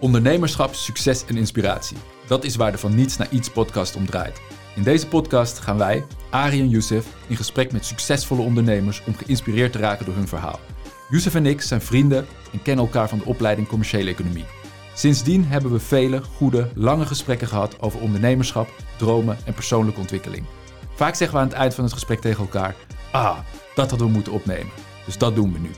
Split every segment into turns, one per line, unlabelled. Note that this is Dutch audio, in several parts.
Ondernemerschap, succes en inspiratie. Dat is waar de Van Niets naar Iets podcast om draait. In deze podcast gaan wij, Ari en Youssef, in gesprek met succesvolle ondernemers om geïnspireerd te raken door hun verhaal. Youssef en ik zijn vrienden en kennen elkaar van de opleiding Commerciële Economie. Sindsdien hebben we vele, goede, lange gesprekken gehad over ondernemerschap, dromen en persoonlijke ontwikkeling. Vaak zeggen we aan het eind van het gesprek tegen elkaar: Ah, dat hadden we moeten opnemen. Dus dat doen we nu.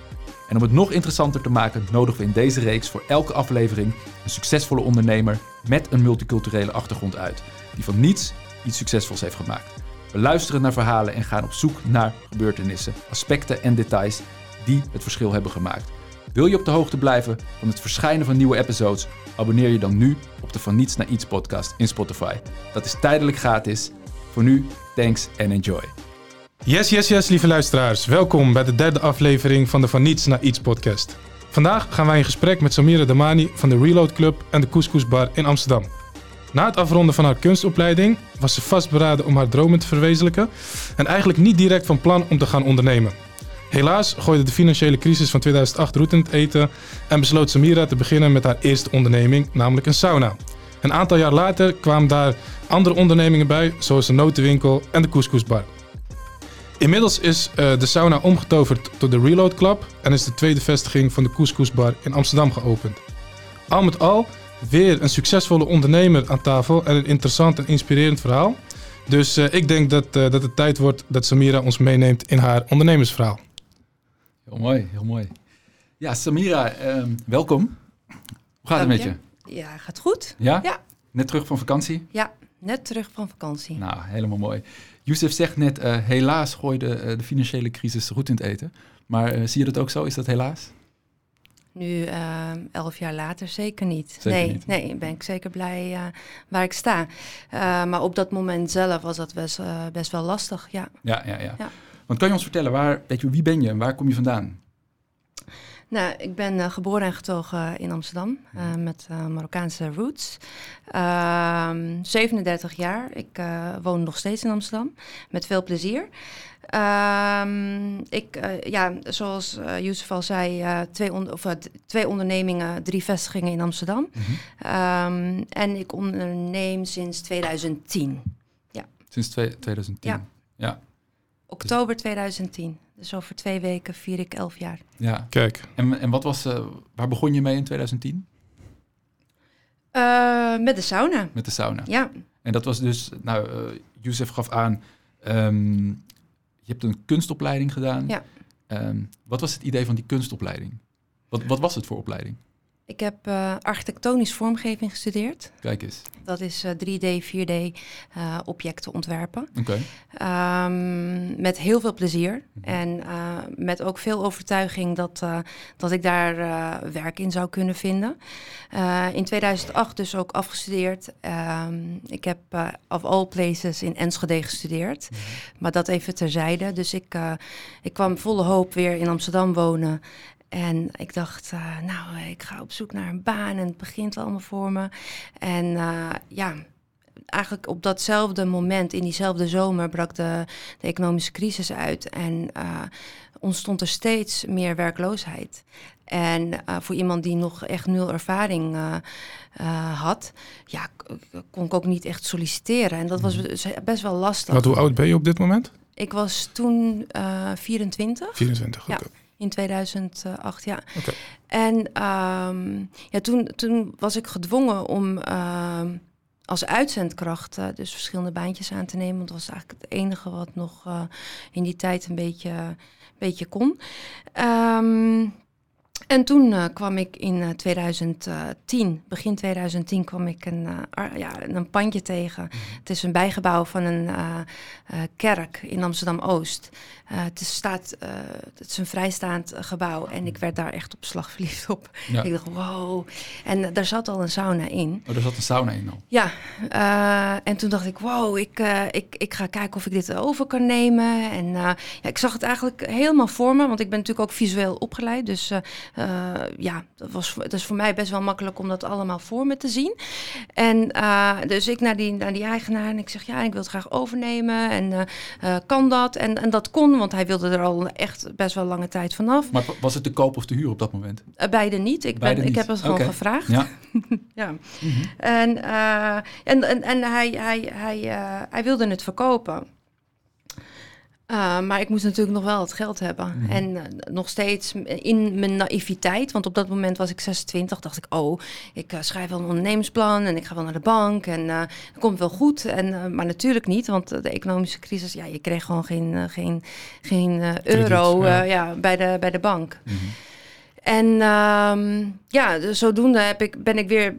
En om het nog interessanter te maken, nodigen we in deze reeks voor elke aflevering een succesvolle ondernemer met een multiculturele achtergrond uit, die van niets iets succesvols heeft gemaakt. We luisteren naar verhalen en gaan op zoek naar gebeurtenissen, aspecten en details die het verschil hebben gemaakt. Wil je op de hoogte blijven van het verschijnen van nieuwe episodes? Abonneer je dan nu op de Van Niets naar Iets podcast in Spotify. Dat is tijdelijk gratis. Voor nu, thanks and enjoy.
Yes, yes, yes, lieve luisteraars. Welkom bij de derde aflevering van de Van Niets naar Iets podcast. Vandaag gaan wij in gesprek met Samira Damani van de Reload Club en de Couscous Bar in Amsterdam. Na het afronden van haar kunstopleiding was ze vastberaden om haar dromen te verwezenlijken en eigenlijk niet direct van plan om te gaan ondernemen. Helaas gooide de financiële crisis van 2008 roet in het eten en besloot Samira te beginnen met haar eerste onderneming, namelijk een sauna. Een aantal jaar later kwamen daar andere ondernemingen bij, zoals de notenwinkel en de couscousbar. Inmiddels is uh, de sauna omgetoverd tot de Reload Club en is de tweede vestiging van de couscousbar in Amsterdam geopend. Al met al weer een succesvolle ondernemer aan tafel en een interessant en inspirerend verhaal. Dus uh, ik denk dat, uh, dat het tijd wordt dat Samira ons meeneemt in haar ondernemersverhaal.
Heel mooi, heel mooi. Ja, Samira, um, welkom. Hoe gaat het met je?
Ja, gaat goed.
Ja? Ja. Net terug van vakantie?
Ja, net terug van vakantie.
Nou, helemaal mooi. Youssef zegt net, uh, helaas gooide uh, de financiële crisis goed in het eten. Maar uh, zie je dat ook zo? Is dat helaas?
Nu, elf jaar later, zeker niet. Zeker nee, niet. nee, ben ik zeker blij waar ik sta. maar op dat moment zelf was dat best, best wel lastig, ja.
Ja, ja, ja. ja. Want kan je ons vertellen, waar, weet je, wie ben je en waar kom je vandaan?
Nou, ik ben uh, geboren en getogen in Amsterdam uh, met uh, Marokkaanse roots. 37 ehm, jaar. Ik woon nog steeds in Amsterdam met veel plezier. Um, ik, ja, zoals Youssef al zei, twee, on of, twee ondernemingen, drie vestigingen in Amsterdam. -hmm. um, en ik onderneem sinds 2010. Ja.
Sinds 2010?
Ja. ja. Oktober 2010. Dus over twee weken vier ik elf jaar.
Ja, kijk. En, en wat was, uh, waar begon je mee in 2010?
Uh, met de sauna.
Met de sauna.
Ja.
En dat was dus, nou, uh, Youssef gaf aan, um, je hebt een kunstopleiding gedaan.
Ja.
Um, wat was het idee van die kunstopleiding? Wat, wat was het voor opleiding?
Ik heb uh, architectonisch vormgeving gestudeerd.
Kijk eens.
Dat is uh, 3D, 4D uh, objecten ontwerpen.
Oké.
Okay. Um, met heel veel plezier. -hmm. En met ook veel overtuiging dat, dat ik daar werk in zou kunnen vinden. in 2008 dus ook afgestudeerd. Um, ik heb of all places in Enschede gestudeerd. Mm -hmm. Maar dat even terzijde. Dus ik, ik kwam volle hoop weer in Amsterdam wonen. En ik dacht, uh, nou, ik ga op zoek naar een baan en het begint allemaal voor me. En uh, ja, eigenlijk op datzelfde moment, in diezelfde zomer, brak de, de economische crisis uit. En uh, ontstond er steeds meer werkloosheid. En voor iemand die nog echt nul ervaring had, ja, kon ik ook niet echt solliciteren. En dat was best wel lastig.
Wat, hoe oud ben je op dit moment?
Ik was toen 24.
24,
ja. In 2008, ja. Okay. En um, ja, toen, toen was ik gedwongen om uh, als uitzendkracht uh, dus verschillende baantjes aan te nemen. Want dat was eigenlijk het enige wat nog uh, in die tijd een beetje, beetje kon. Um, en toen uh, kwam ik in uh, 2010, begin 2010, kwam ik een, ja, een pandje tegen. Het is een bijgebouw van een kerk in Amsterdam-Oost. Het, is staat, het is een vrijstaand gebouw en ik werd daar echt op slag verliefd op. Ja. Ik dacht, wow. En daar zat al een sauna in.
Oh, er zat een sauna in al?
Ja. en toen dacht ik, wow, ik, ik, ik ga kijken of ik dit over kan nemen. En ja, ik zag het eigenlijk helemaal voor me, want ik ben natuurlijk ook visueel opgeleid. Dus eh, ja, dat, was, dat is voor mij best wel makkelijk om dat allemaal voor me te zien. En dus ik naar die, naar die eigenaar en ik zeg, ja, ik wil het graag overnemen. En kan dat? En, en dat kon, want hij wilde er al echt best wel lange tijd vanaf.
Maar was het de koop of de huur op dat moment?
beide niet. Ik, ben, ik heb het gewoon gevraagd. Ja. ja. Mhm. En, en, en, en hij, hij, hij, hij wilde het verkopen. Uh, maar ik moest natuurlijk nog wel het geld hebben. Mhm. En uh, nog steeds in mijn naïviteit, want op dat moment was ik 26, dacht ik, oh, ik uh, schrijf wel een ondernemersplan en ik ga wel naar de bank en dat komt wel goed. En, maar natuurlijk niet, want de economische crisis, ja, je kreeg gewoon geen, geen, geen euro ja. ja. bij, de, bij de bank. Mm -hmm. En um, ja, zodoende heb ik, ben ik weer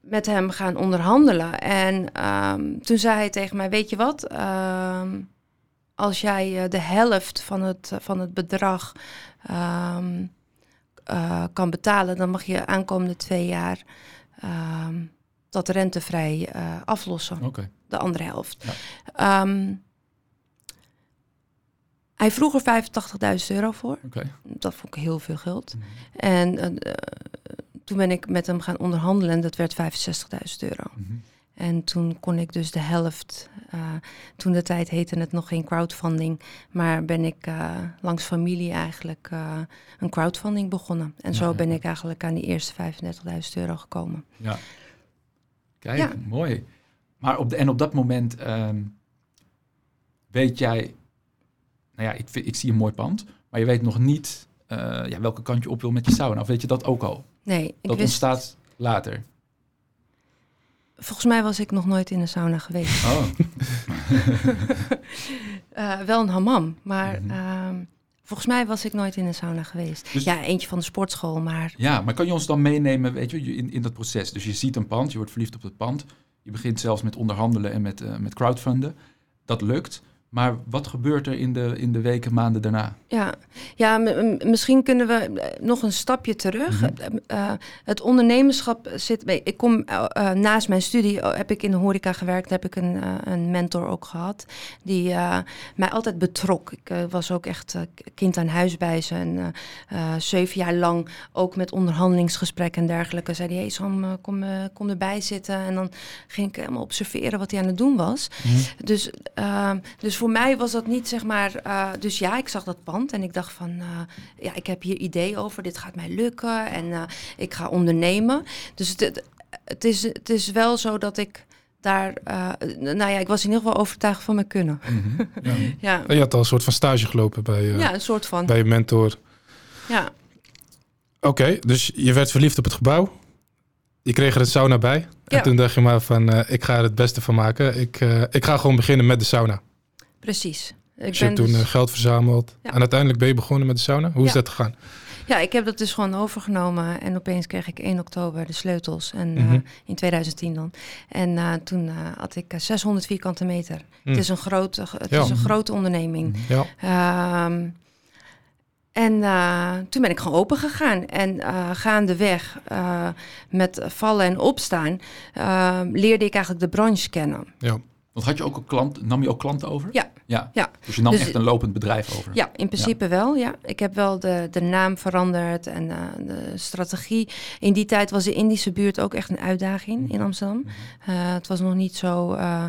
met hem gaan onderhandelen. En um, toen zei hij tegen mij, weet je wat... Um, als jij uh, de helft van het, van het bedrag um, uh, kan betalen, dan mag je aankomende twee jaar um, dat rentevrij uh, aflossen.
Okay.
De andere helft. Ja. Um, hij vroeg er 85.000 euro voor.
Okay.
Dat vond ik heel veel geld. Mm -hmm. En toen ben ik met hem gaan onderhandelen en dat werd 65.000 euro. Mm -hmm. En toen kon ik dus de helft, uh, toen de tijd heette het nog geen crowdfunding, maar ben ik uh, langs familie eigenlijk uh, een crowdfunding begonnen. En ja, zo ben ja. ik eigenlijk aan die eerste 35.000 euro gekomen.
Ja, kijk, ja. mooi. Maar op de, en op dat moment um, weet jij, nou ja, ik, ik zie een mooi pand, maar je weet nog niet ja, welke kant je op wil met je sauna. Of weet je dat ook al?
Nee, ik
dat
wist...
ontstaat later.
Volgens mij was ik nog nooit in een sauna geweest.
Oh.
uh, wel een hammam, maar mm -hmm. uh, volgens mij was ik nooit in een sauna geweest. Dus, ja, eentje van de sportschool, maar...
Ja, maar kan je ons dan meenemen, weet je, in, in dat proces? Dus je ziet een pand, je wordt verliefd op het pand. Je begint zelfs met onderhandelen en met, uh, met crowdfunden. Dat lukt. Maar wat gebeurt er in de, in de weken, maanden daarna?
Ja, ja misschien kunnen we nog een stapje terug. Mm -hmm. uh, het ondernemerschap zit bij. Ik kom uh, naast mijn studie, heb ik in de horeca gewerkt, heb ik een, een mentor ook gehad. Die mij altijd betrok. Ik was ook echt kind aan huis bij ze. En zeven jaar lang ook met onderhandelingsgesprekken en dergelijke. Zei hij: hey, Sam, kom, kom erbij zitten. En dan ging ik helemaal observeren wat hij aan het doen was. Mm -hmm. Dus, dus voor mij was dat niet zeg maar. Uh, dus ja, ik zag dat pand en ik dacht van. Uh, ja, ik heb hier idee over. Dit gaat mij lukken en uh, ik ga ondernemen. Dus het, het, is, het is wel zo dat ik daar. nou ja, ik was in ieder geval overtuigd van mijn kunnen.
Mm -hmm. ja.
ja.
En je had al een soort van stage gelopen bij.
ja, een soort van.
Bij je mentor.
Ja.
Oké, okay, dus je werd verliefd op het gebouw. Je kreeg er een sauna bij. En
ja.
toen dacht je maar van, ik ga er het beste van maken. Ik, ik ga gewoon beginnen met de sauna.
Precies.
Ik dus je hebt toen dus... geld verzameld. Ja. En uiteindelijk ben je begonnen met de sauna. Hoe is dat gegaan?
Ja, ik heb dat dus gewoon overgenomen. En opeens kreeg ik 1 oktober de sleutels. En, mm -hmm. uh, in 2010 dan. En uh, toen uh, had ik 600 vierkante meter. Mm. Het is een grote, het ja. is een grote onderneming.
Ja.
Um, en uh, toen ben ik gewoon open gegaan. En uh, gaandeweg, uh, met vallen en opstaan, leerde ik eigenlijk de branche kennen.
Ja.
Want had je ook een klant, nam je ook klanten over?
Ja.
ja.
ja.
Dus je nam dus, echt een lopend bedrijf over?
Ja, in principe ja. wel. Ja. Ik heb wel de, de naam veranderd en uh, de strategie. In die tijd was de Indische buurt ook echt een uitdaging in Amsterdam. -hmm. uh, het was nog niet zo uh,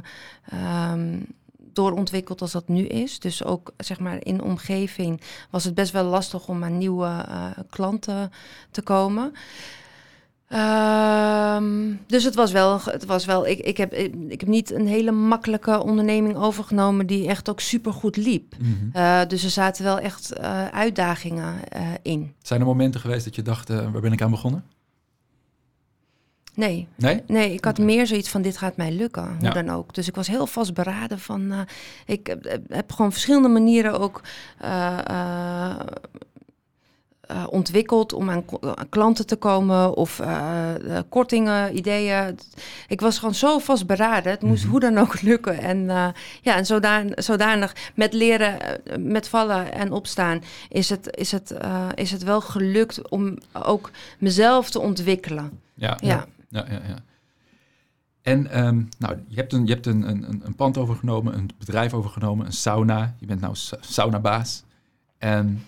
um, doorontwikkeld als dat nu is. Dus ook zeg maar in de omgeving was het best wel lastig om aan nieuwe klanten te komen. Um, dus het was wel, het was wel ik, ik, heb, ik heb niet een hele makkelijke onderneming overgenomen die echt ook super goed liep.
Mhm.
Mm -hmm. uh, dus er zaten wel echt uh, uitdagingen uh, in.
Zijn er momenten geweest dat je dacht, waar ben ik aan begonnen?
Nee.
Nee?
Nee, ik had okay. meer zoiets van dit gaat mij lukken, hoe ja. dan ook. Dus ik was heel vastberaden van, ik heb, heb, gewoon verschillende manieren ook uh, ontwikkeld om aan, aan, klanten te komen of uh, kortingen, ideeën. Ik was gewoon zo vastberaden. Het moest mm -hmm. hoe dan ook lukken. En uh, ja, en zodanig, zodanig met leren, met vallen en opstaan, is het, is het, is het wel gelukt om ook mezelf te ontwikkelen.
Ja, ja, ja, ja. ja. En um, nou, je hebt, een, je hebt een, een, een pand overgenomen, een bedrijf overgenomen, een sauna. Je bent nou saunabaas. En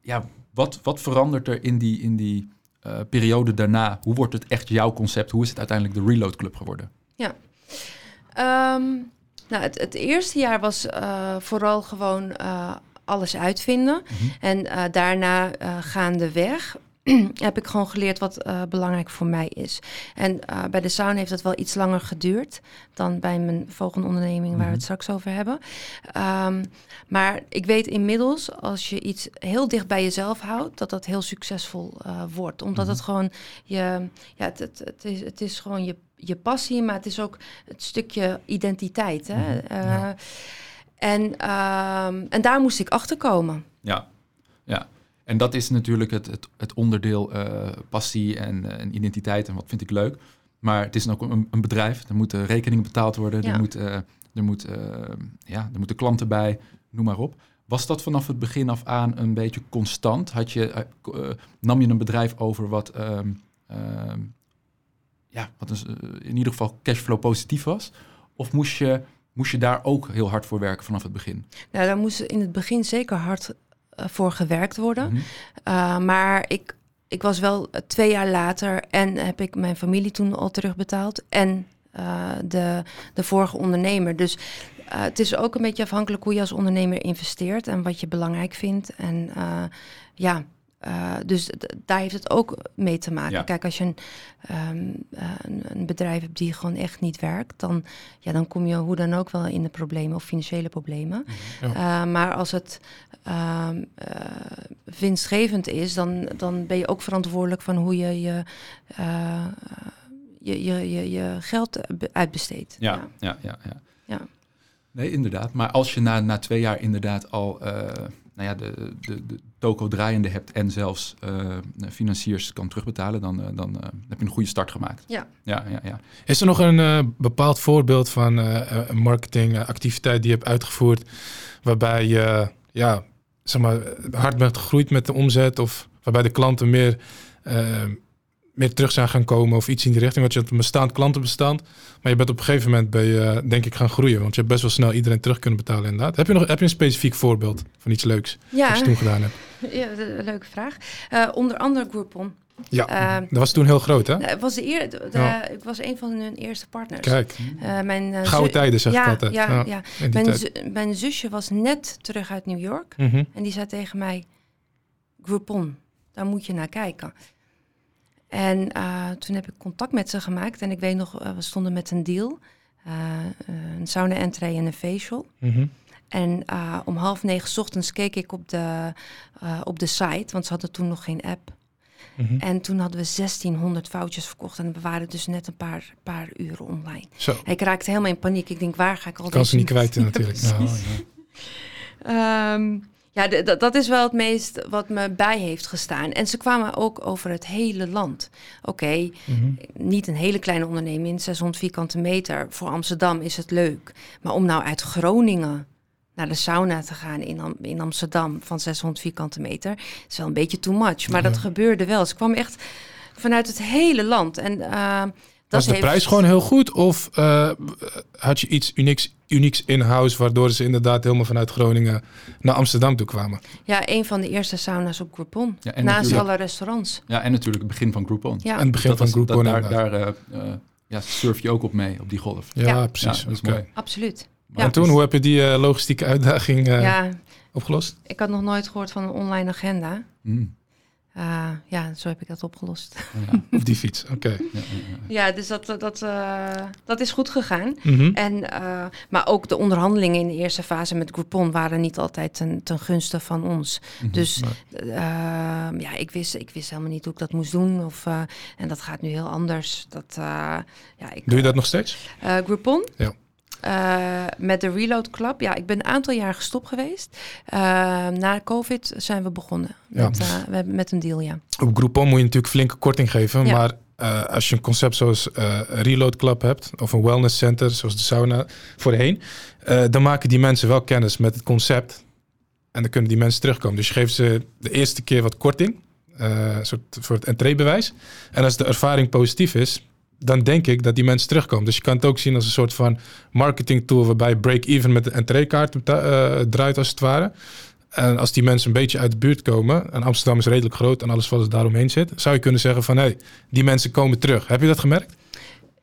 ja, Wat, wat verandert er in die, in die uh, periode daarna? Hoe wordt het echt jouw concept? Hoe is het uiteindelijk de Reload Club geworden?
Ja. Um, nou, het, het, eerste jaar was uh, vooral gewoon uh, alles uitvinden. Mm -hmm. En daarna gaandeweg heb ik gewoon geleerd wat uh, belangrijk voor mij is. En uh, bij de sauna heeft dat wel iets langer geduurd dan bij mijn volgende onderneming waar mm -hmm. we het straks over hebben. Um, maar ik weet inmiddels, als je iets heel dicht bij jezelf houdt, dat dat heel succesvol uh, wordt. Omdat mm -hmm. het gewoon je, ja, het, het, het, is, het is gewoon je, je passie, maar het is ook het stukje identiteit. Hè? Mm -hmm. ja. en, um, en daar moest ik achter komen.
Ja, ja. En dat is natuurlijk het, het, het onderdeel uh, passie en, uh, en, identiteit en wat vind ik leuk. Maar het is ook een, een bedrijf. Er moeten rekeningen betaald worden. Ja. Er, moet, uh, er, moet, ja, er moeten klanten bij, noem maar op. Was dat vanaf het begin af aan een beetje constant? Had je, nam je een bedrijf over wat, ehm, ja, wat dus, in ieder geval cashflow positief was? Of moest je, moest je daar ook heel hard voor werken vanaf het begin?
Nou, daar moest in het begin zeker hard voor gewerkt worden. Mm -hmm. uh, maar ik, ik was wel twee jaar later en heb ik mijn familie toen al terugbetaald. En uh, de, de vorige ondernemer. Dus uh, het is ook een beetje afhankelijk hoe je als ondernemer investeert en wat je belangrijk vindt. En ja, uh, dus daar heeft het ook mee te maken. Ja. Kijk, als je een, um, een, een, bedrijf hebt die gewoon echt niet werkt, dan, ja, dan kom je hoe dan ook wel in de problemen of financiële problemen. Ja. Uh, maar als het uh, winstgevend is, dan, dan ben je ook verantwoordelijk van hoe je je, je, je, je, je, geld uitbesteedt.
Ja, ja, ja. ja, ja. Nee, inderdaad. Maar als je na, na twee jaar inderdaad al nou ja, de, de, de toko draaiende hebt en zelfs uh, financiers kan terugbetalen, dan, uh, dan uh, heb je een goede start gemaakt.
Ja.
Ja, ja, ja.
Is er nog een bepaald voorbeeld van een marketingactiviteit die je hebt uitgevoerd, waarbij je ja, zeg maar, hard bent gegroeid met de omzet of waarbij de klanten meer meer terug zijn gaan komen of iets in die richting. Want je hebt een bestaand klantenbestand. Maar je bent op een gegeven moment ben je, denk ik, gaan groeien. Want je hebt best wel snel iedereen terug kunnen betalen inderdaad. Heb je nog heb je een specifiek voorbeeld van iets leuks
ja.
wat je toen gedaan hebt?
Ja, leuke vraag. Uh, onder andere Groupon.
Ja, uh, dat was toen heel groot, hè?
Het was de eer, de, ja. Ik was een van hun eerste partners.
Kijk,
uh, mijn, uh,
gouden tijden zeg
ja,
ik altijd.
Ja, ja. ja. Mijn, mijn, zusje was net terug uit New York. Mm -hmm. En die zei tegen mij, Groupon, daar moet je naar kijken. En uh, toen heb ik contact met ze gemaakt. En ik weet nog, we stonden met een deal. Een sauna entree en een facial. Mm -hmm. En om half negen ochtends keek ik op de, op de site, want ze hadden toen nog geen app. Mm -hmm. En toen hadden we 1600 foutjes verkocht. En we waren dus net een paar, paar uren online.
Zo.
Ik raakte helemaal in paniek. Ik denk, waar ga ik al
Kan ze niet kwijt natuurlijk.
Ja, ja. um, ja, dat is wel het meest wat me bij heeft gestaan. En ze kwamen ook over het hele land. Oké, okay, mm -hmm. niet een hele kleine onderneming, 600 vierkante meter. Voor Amsterdam is het leuk. Maar om nou uit Groningen naar de sauna te gaan in, Am in Amsterdam van 600 vierkante meter, is wel een beetje too much. Maar ja. dat gebeurde wel. Ze kwam echt vanuit het hele land. En uh,
was de heeft... prijs gewoon heel goed? Of uh, had je iets unieks, unieks in-house... waardoor ze inderdaad helemaal vanuit Groningen naar Amsterdam toe kwamen?
Ja, een van de eerste sauna's op Groupon. Ja, naast alle restaurants.
Ja, en natuurlijk het begin van Groupon.
Ja.
En het begin
dat
van
was,
Groupon.
Dat, daar daar uh, uh, ja, surf je ook op mee, op die golf.
Ja, ja. precies.
dat is okay. mooi.
Absoluut.
En toen, hoe heb je die logistieke uitdaging
ja,
opgelost?
Ik had nog nooit gehoord van een online agenda. Mm. Uh, ja, zo heb ik dat opgelost.
Ja, op die fiets, oké. Okay.
Ja, ja, dus dat, dat, uh, dat is goed gegaan. Mm -hmm. en, uh, maar ook de onderhandelingen in de eerste fase met Groupon waren niet altijd ten, ten gunste van ons. Mm -hmm. Dus nee. ja, ik wist, ik wist helemaal niet hoe ik dat moest doen. Of, en dat gaat nu heel anders. Dat, ja, ik,
Doe je dat nog steeds?
Groupon?
Ja.
Uh, met de Reload Club. Ja, ik ben een aantal jaar gestopt geweest. Uh, na COVID zijn we begonnen met, ja. uh, met een deal, ja.
Op Groupon moet je natuurlijk flinke korting geven. Ja. Maar als je een concept zoals Reload Club hebt... of een wellness center zoals de sauna voorheen... dan maken die mensen wel kennis met het concept. En dan kunnen die mensen terugkomen. Dus je geeft ze de eerste keer wat korting. soort voor het entreebewijs. En als de ervaring positief is dan denk ik dat die mensen terugkomen. Dus je kan het ook zien als een soort van marketing tool waarbij break-even met de entreekaart uh, draait als het ware. En als die mensen een beetje uit de buurt komen, en Amsterdam is redelijk groot en alles wat er daaromheen zit, zou je kunnen zeggen van hé, hey, die mensen komen terug. Heb je dat gemerkt?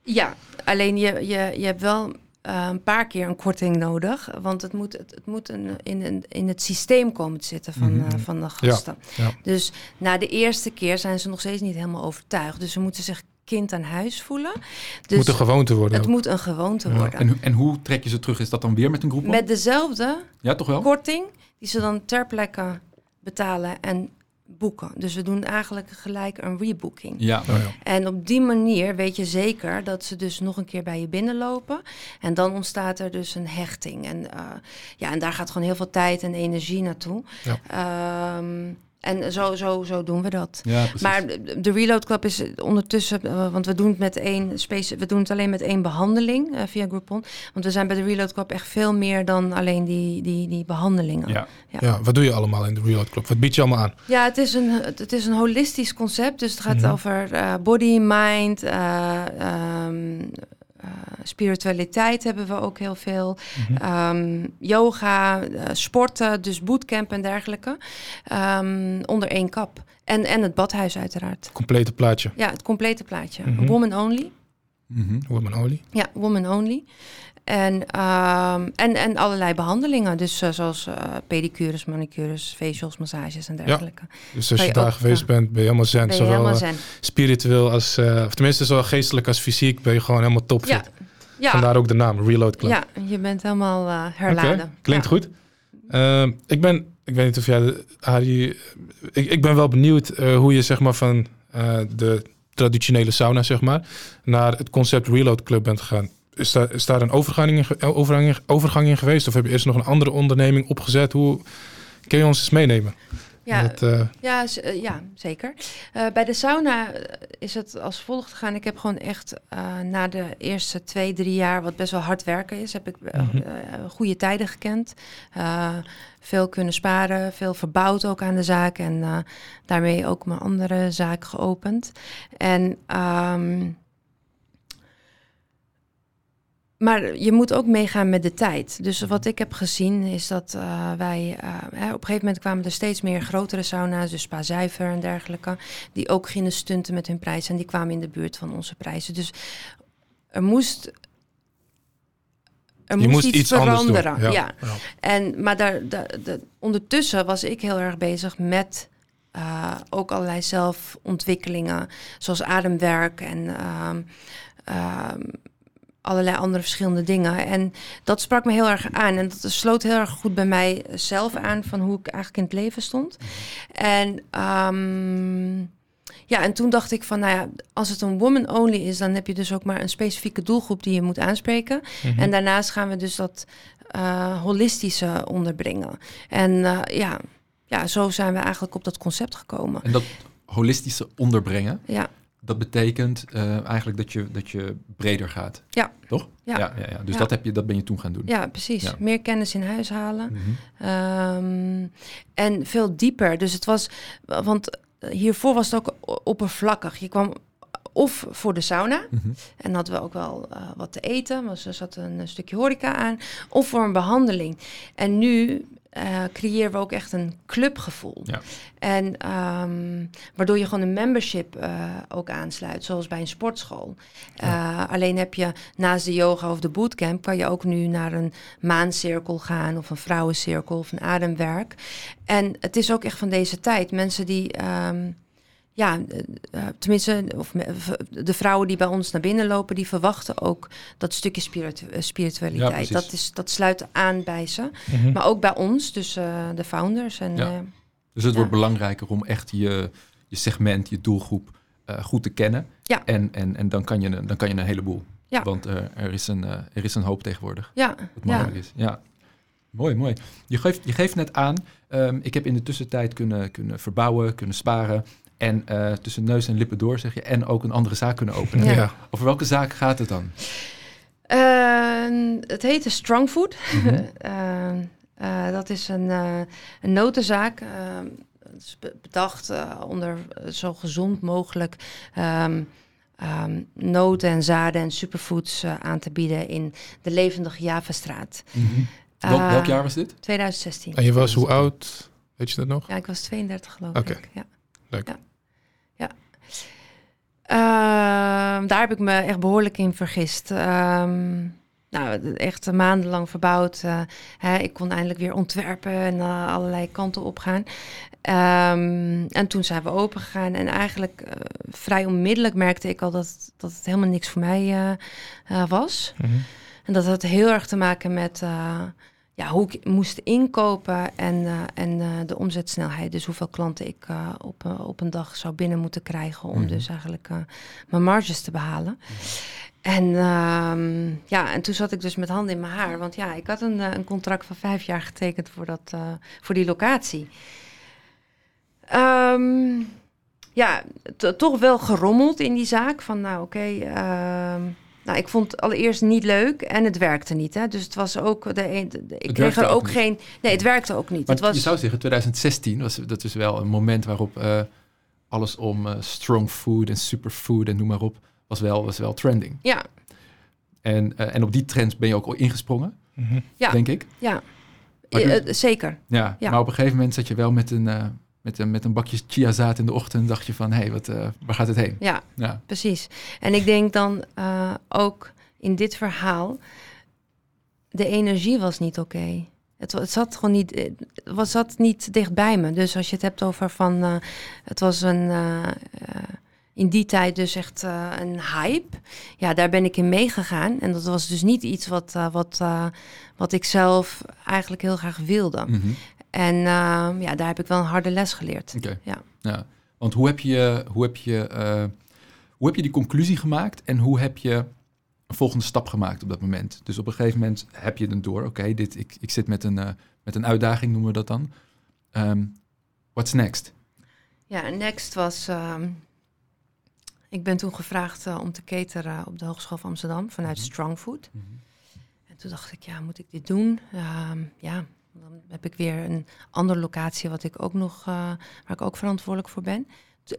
Ja, alleen je, je, je hebt wel uh, een paar keer een korting nodig. Want het moet, het, het moet een, in, een, in het systeem komen te zitten van, uh, van de gasten.
Ja, ja.
Dus na de eerste keer zijn ze nog steeds niet helemaal overtuigd. Dus ze moeten zich kind aan huis voelen. Dus
het moet een gewoonte worden.
Het
ook.
moet een gewoonte
Ja.
worden.
En, en hoe trek je ze terug? Is dat dan weer met een groep?
Met dezelfde
Ja, toch wel?
korting die ze dan ter plekke betalen en boeken. Dus we doen eigenlijk gelijk een rebooking.
Ja.
Oh, ja.
En op die manier weet je zeker dat ze dus nog een keer bij je binnenlopen. En dan ontstaat er dus een hechting. En, uh, ja, en daar gaat gewoon heel veel tijd en energie naartoe.
Ja.
Um, en zo, zo, zo doen we dat.
Ja.
Maar de Reload Club is ondertussen, uh, want we doen het met één space, we doen het alleen met één behandeling uh, via Groupon. Want we zijn bij de Reload Club echt veel meer dan alleen die, die, die behandelingen.
Ja.
Ja.
ja, wat doe je allemaal in de Reload Club? Wat bied je allemaal aan?
Ja, het is een, het is een holistisch concept. Dus het gaat
Mhm.
over uh, body, mind, uh, um, uh, spiritualiteit hebben we ook heel veel.
Mhm.
Um, yoga, uh, sporten, dus bootcamp en dergelijke. Um, onder één kap. En, en het badhuis uiteraard.
Complete plaatje.
Ja, het complete plaatje.
Mhm.
Woman only.
Mhm.
Woman only.
Ja, woman only. En, um, en, en allerlei behandelingen. Dus uh, zoals uh, pedicures, manicures, facials, massages en dergelijke.
Ja. Dus als je,
je
daar
ook,
geweest bent, ben je helemaal zen.
Je
Zowel
helemaal
eh,
zen.
spiritueel als, of tenminste zowel geestelijk als fysiek, ben je gewoon helemaal topfit.
Ja. Ja.
Vandaar ook de naam, Reload Club.
Ja, je bent helemaal herladen.
Okay, klinkt
ja.
goed. Uh, ik ben, ik weet niet of jij, Harry, ik, ik ben wel benieuwd hoe je zeg maar van de traditionele sauna zeg maar naar het concept Reload Club bent gegaan. Is daar, is daar een overgang in, overgang, in, overgang in geweest? Of heb je eerst nog een andere onderneming opgezet? Hoe kun je ons eens meenemen?
Ja,
uh...
ja, uh, ja, zeker. Uh, bij de sauna is het als volgt gegaan. Ik heb gewoon echt uh, na de eerste twee, drie jaar, wat best wel hard werken is, heb ik
Mhm.
goede tijden gekend. veel kunnen sparen, veel verbouwd ook aan de zaak en daarmee ook mijn andere zaak geopend. En um, maar je moet ook meegaan met de tijd. Dus wat ik heb gezien is dat uh, wij... Uh, hè, op een gegeven moment kwamen er steeds meer grotere sauna's... dus Spa Zuiver en dergelijke... die ook gingen stunten met hun prijzen... en die kwamen in de buurt van onze prijzen. Dus er moest... Er moest,
moest
iets,
iets
veranderen. Ja.
Ja. ja.
En, maar daar, daar, daar, ondertussen was ik heel erg bezig met... Uh, ook allerlei zelfontwikkelingen... zoals ademwerk en... Uh, allerlei andere verschillende dingen. En dat sprak me heel erg aan. En dat sloot heel erg goed bij mij zelf aan van hoe ik eigenlijk in het leven stond. En um, ja, en toen dacht ik van, nou ja, als het een woman only is, dan heb je dus ook maar een specifieke doelgroep die je moet aanspreken.
Mhm.
En daarnaast gaan we dus dat uh, holistische onderbrengen. En uh, ja, ja, zo zijn we eigenlijk op dat concept gekomen.
En dat holistische onderbrengen,
ja.
Dat betekent uh, eigenlijk dat je, dat je breder gaat.
Ja.
Toch?
Ja.
ja, ja, ja. Dus
Ja.
Dat, heb je, dat ben je toen gaan doen.
Ja, precies. Meer kennis in huis halen.
Mhm.
Um, en veel dieper. Dus het was, want hiervoor was het ook oppervlakkig. Je kwam of voor de sauna.
Mhm.
En hadden we ook wel uh, wat te eten. Was, er zat een, stukje horeca aan. Of voor een behandeling. En nu uh, creëren we ook echt een clubgevoel.
Ja.
En um, waardoor je gewoon een membership uh, ook aansluit, zoals bij een sportschool. Ja. Uh, alleen heb je naast de yoga of de bootcamp, kan je ook nu naar een maancirkel gaan of een vrouwencirkel of een ademwerk. En het is ook echt van deze tijd. Mensen die. Um, ja, uh, tenminste, of de vrouwen die bij ons naar binnen lopen, die verwachten ook dat stukje spiritu spiritualiteit.
Ja,
dat, is, dat sluit aan bij ze.
Mhm.
Mm -hmm. Maar ook bij ons, dus uh, de founders. En,
ja.
uh,
dus het ja. wordt belangrijker om echt je, je segment, je doelgroep uh, goed te kennen.
Ja.
En, en, en dan, kan je, dan kan je een heleboel. Want er, is een, er is een hoop tegenwoordig.
Ja.
Wat mogelijk is. Ja. Mooi, mooi. Je geeft, je geeft net aan, um, ik heb in de tussentijd kunnen, kunnen verbouwen, kunnen sparen. En uh, tussen neus en lippen door zeg je. En ook een andere zaak kunnen openen.
Ja.
Over welke zaak gaat het dan?
Uh, het heet Strong Food.
Mhm.
Mm -hmm. uh, dat is een, eh, een notenzaak. het is bedacht eh, onder zo gezond mogelijk um, um, noten en zaden en superfoods aan te bieden in de levendige Javastraat. Mm -hmm.
Welk,
Eh,
welk jaar was dit?
2016.
En je was hoe oud? Weet je dat nog?
Ja, ik was 32 geloof
Oké.
ik. Ja.
Leuk.
Ja. ja. Ehm, daar heb ik me echt behoorlijk in vergist. Ehm, nou, echt maandenlang verbouwd. eh, hè, ik kon eindelijk weer ontwerpen en eh, allerlei kanten op gaan. Ehm, en toen zijn we open gegaan. En eigenlijk eh, vrij onmiddellijk merkte ik al dat, dat het helemaal niks voor mij was.
Mhm.
En dat had heel erg te maken met ja, hoe ik moest inkopen en, eh, en eh, de omzetsnelheid. Dus hoeveel klanten ik eh, op, op een dag zou binnen moeten krijgen om
Mhm.
dus eigenlijk mijn marges te behalen. En ehm, ja, en toen zat ik dus met handen in mijn haar. Want ja, ik had een, een contract van vijf jaar getekend voor, dat, voor die locatie. Ehm, ja, toch wel gerommeld in die zaak. Van nou, oké. ehm, nou, ik vond het allereerst niet leuk en het werkte niet. Hè? Dus het was ook. De, een- de- de- ik kreeg er
ook
geen. Nee, het werkte ook niet.
Maar
het was,
je zou zeggen, 2016, was, dat is wel een moment waarop eh, alles om eh, strong food en superfood en noem maar op, was wel, was wel trending.
Ja,
En, eh, en op die trends ben je ook al ingesprongen,
Mhm.
Ja.
denk ik.
ja. Zeker.
Ja,
Ja.
maar op een gegeven moment zat je wel met een, eh, met een, met een bakje chiazaad in de ochtend en dacht je van, hé, hey, wat, eh, waar gaat het heen?
Ja,
Ja.
precies. En ik denk dan eh, ook in dit verhaal, de energie was niet oké. Het, het zat gewoon niet, eh, het was, zat niet dicht bij me. Dus als je het hebt over van, het was een, in die tijd dus echt een hype. Ja, daar ben ik in meegegaan. En dat was dus niet iets wat, wat, wat ik zelf eigenlijk heel graag wilde.
Mhm.
En eh, ja, daar heb ik wel een harde les geleerd.
Oké.
Ja.
ja. Want hoe heb je, hoe heb je, eh, hoe heb je die conclusie gemaakt en hoe heb je een volgende stap gemaakt op dat moment? Dus op een gegeven moment heb je dan door, oké, dit ik, ik zit met een, eh, met een uitdaging, noemen we dat dan. Ehm, what's next?
Ja, next was. ehm, ik ben toen gevraagd eh, om te cateren op de Hogeschool van Amsterdam vanuit
Mhm.
Strong Food. En toen dacht ik, ja, moet ik dit doen? Ehm, ja, dan heb ik weer een andere locatie wat ik ook nog, eh, waar ik ook verantwoordelijk voor ben.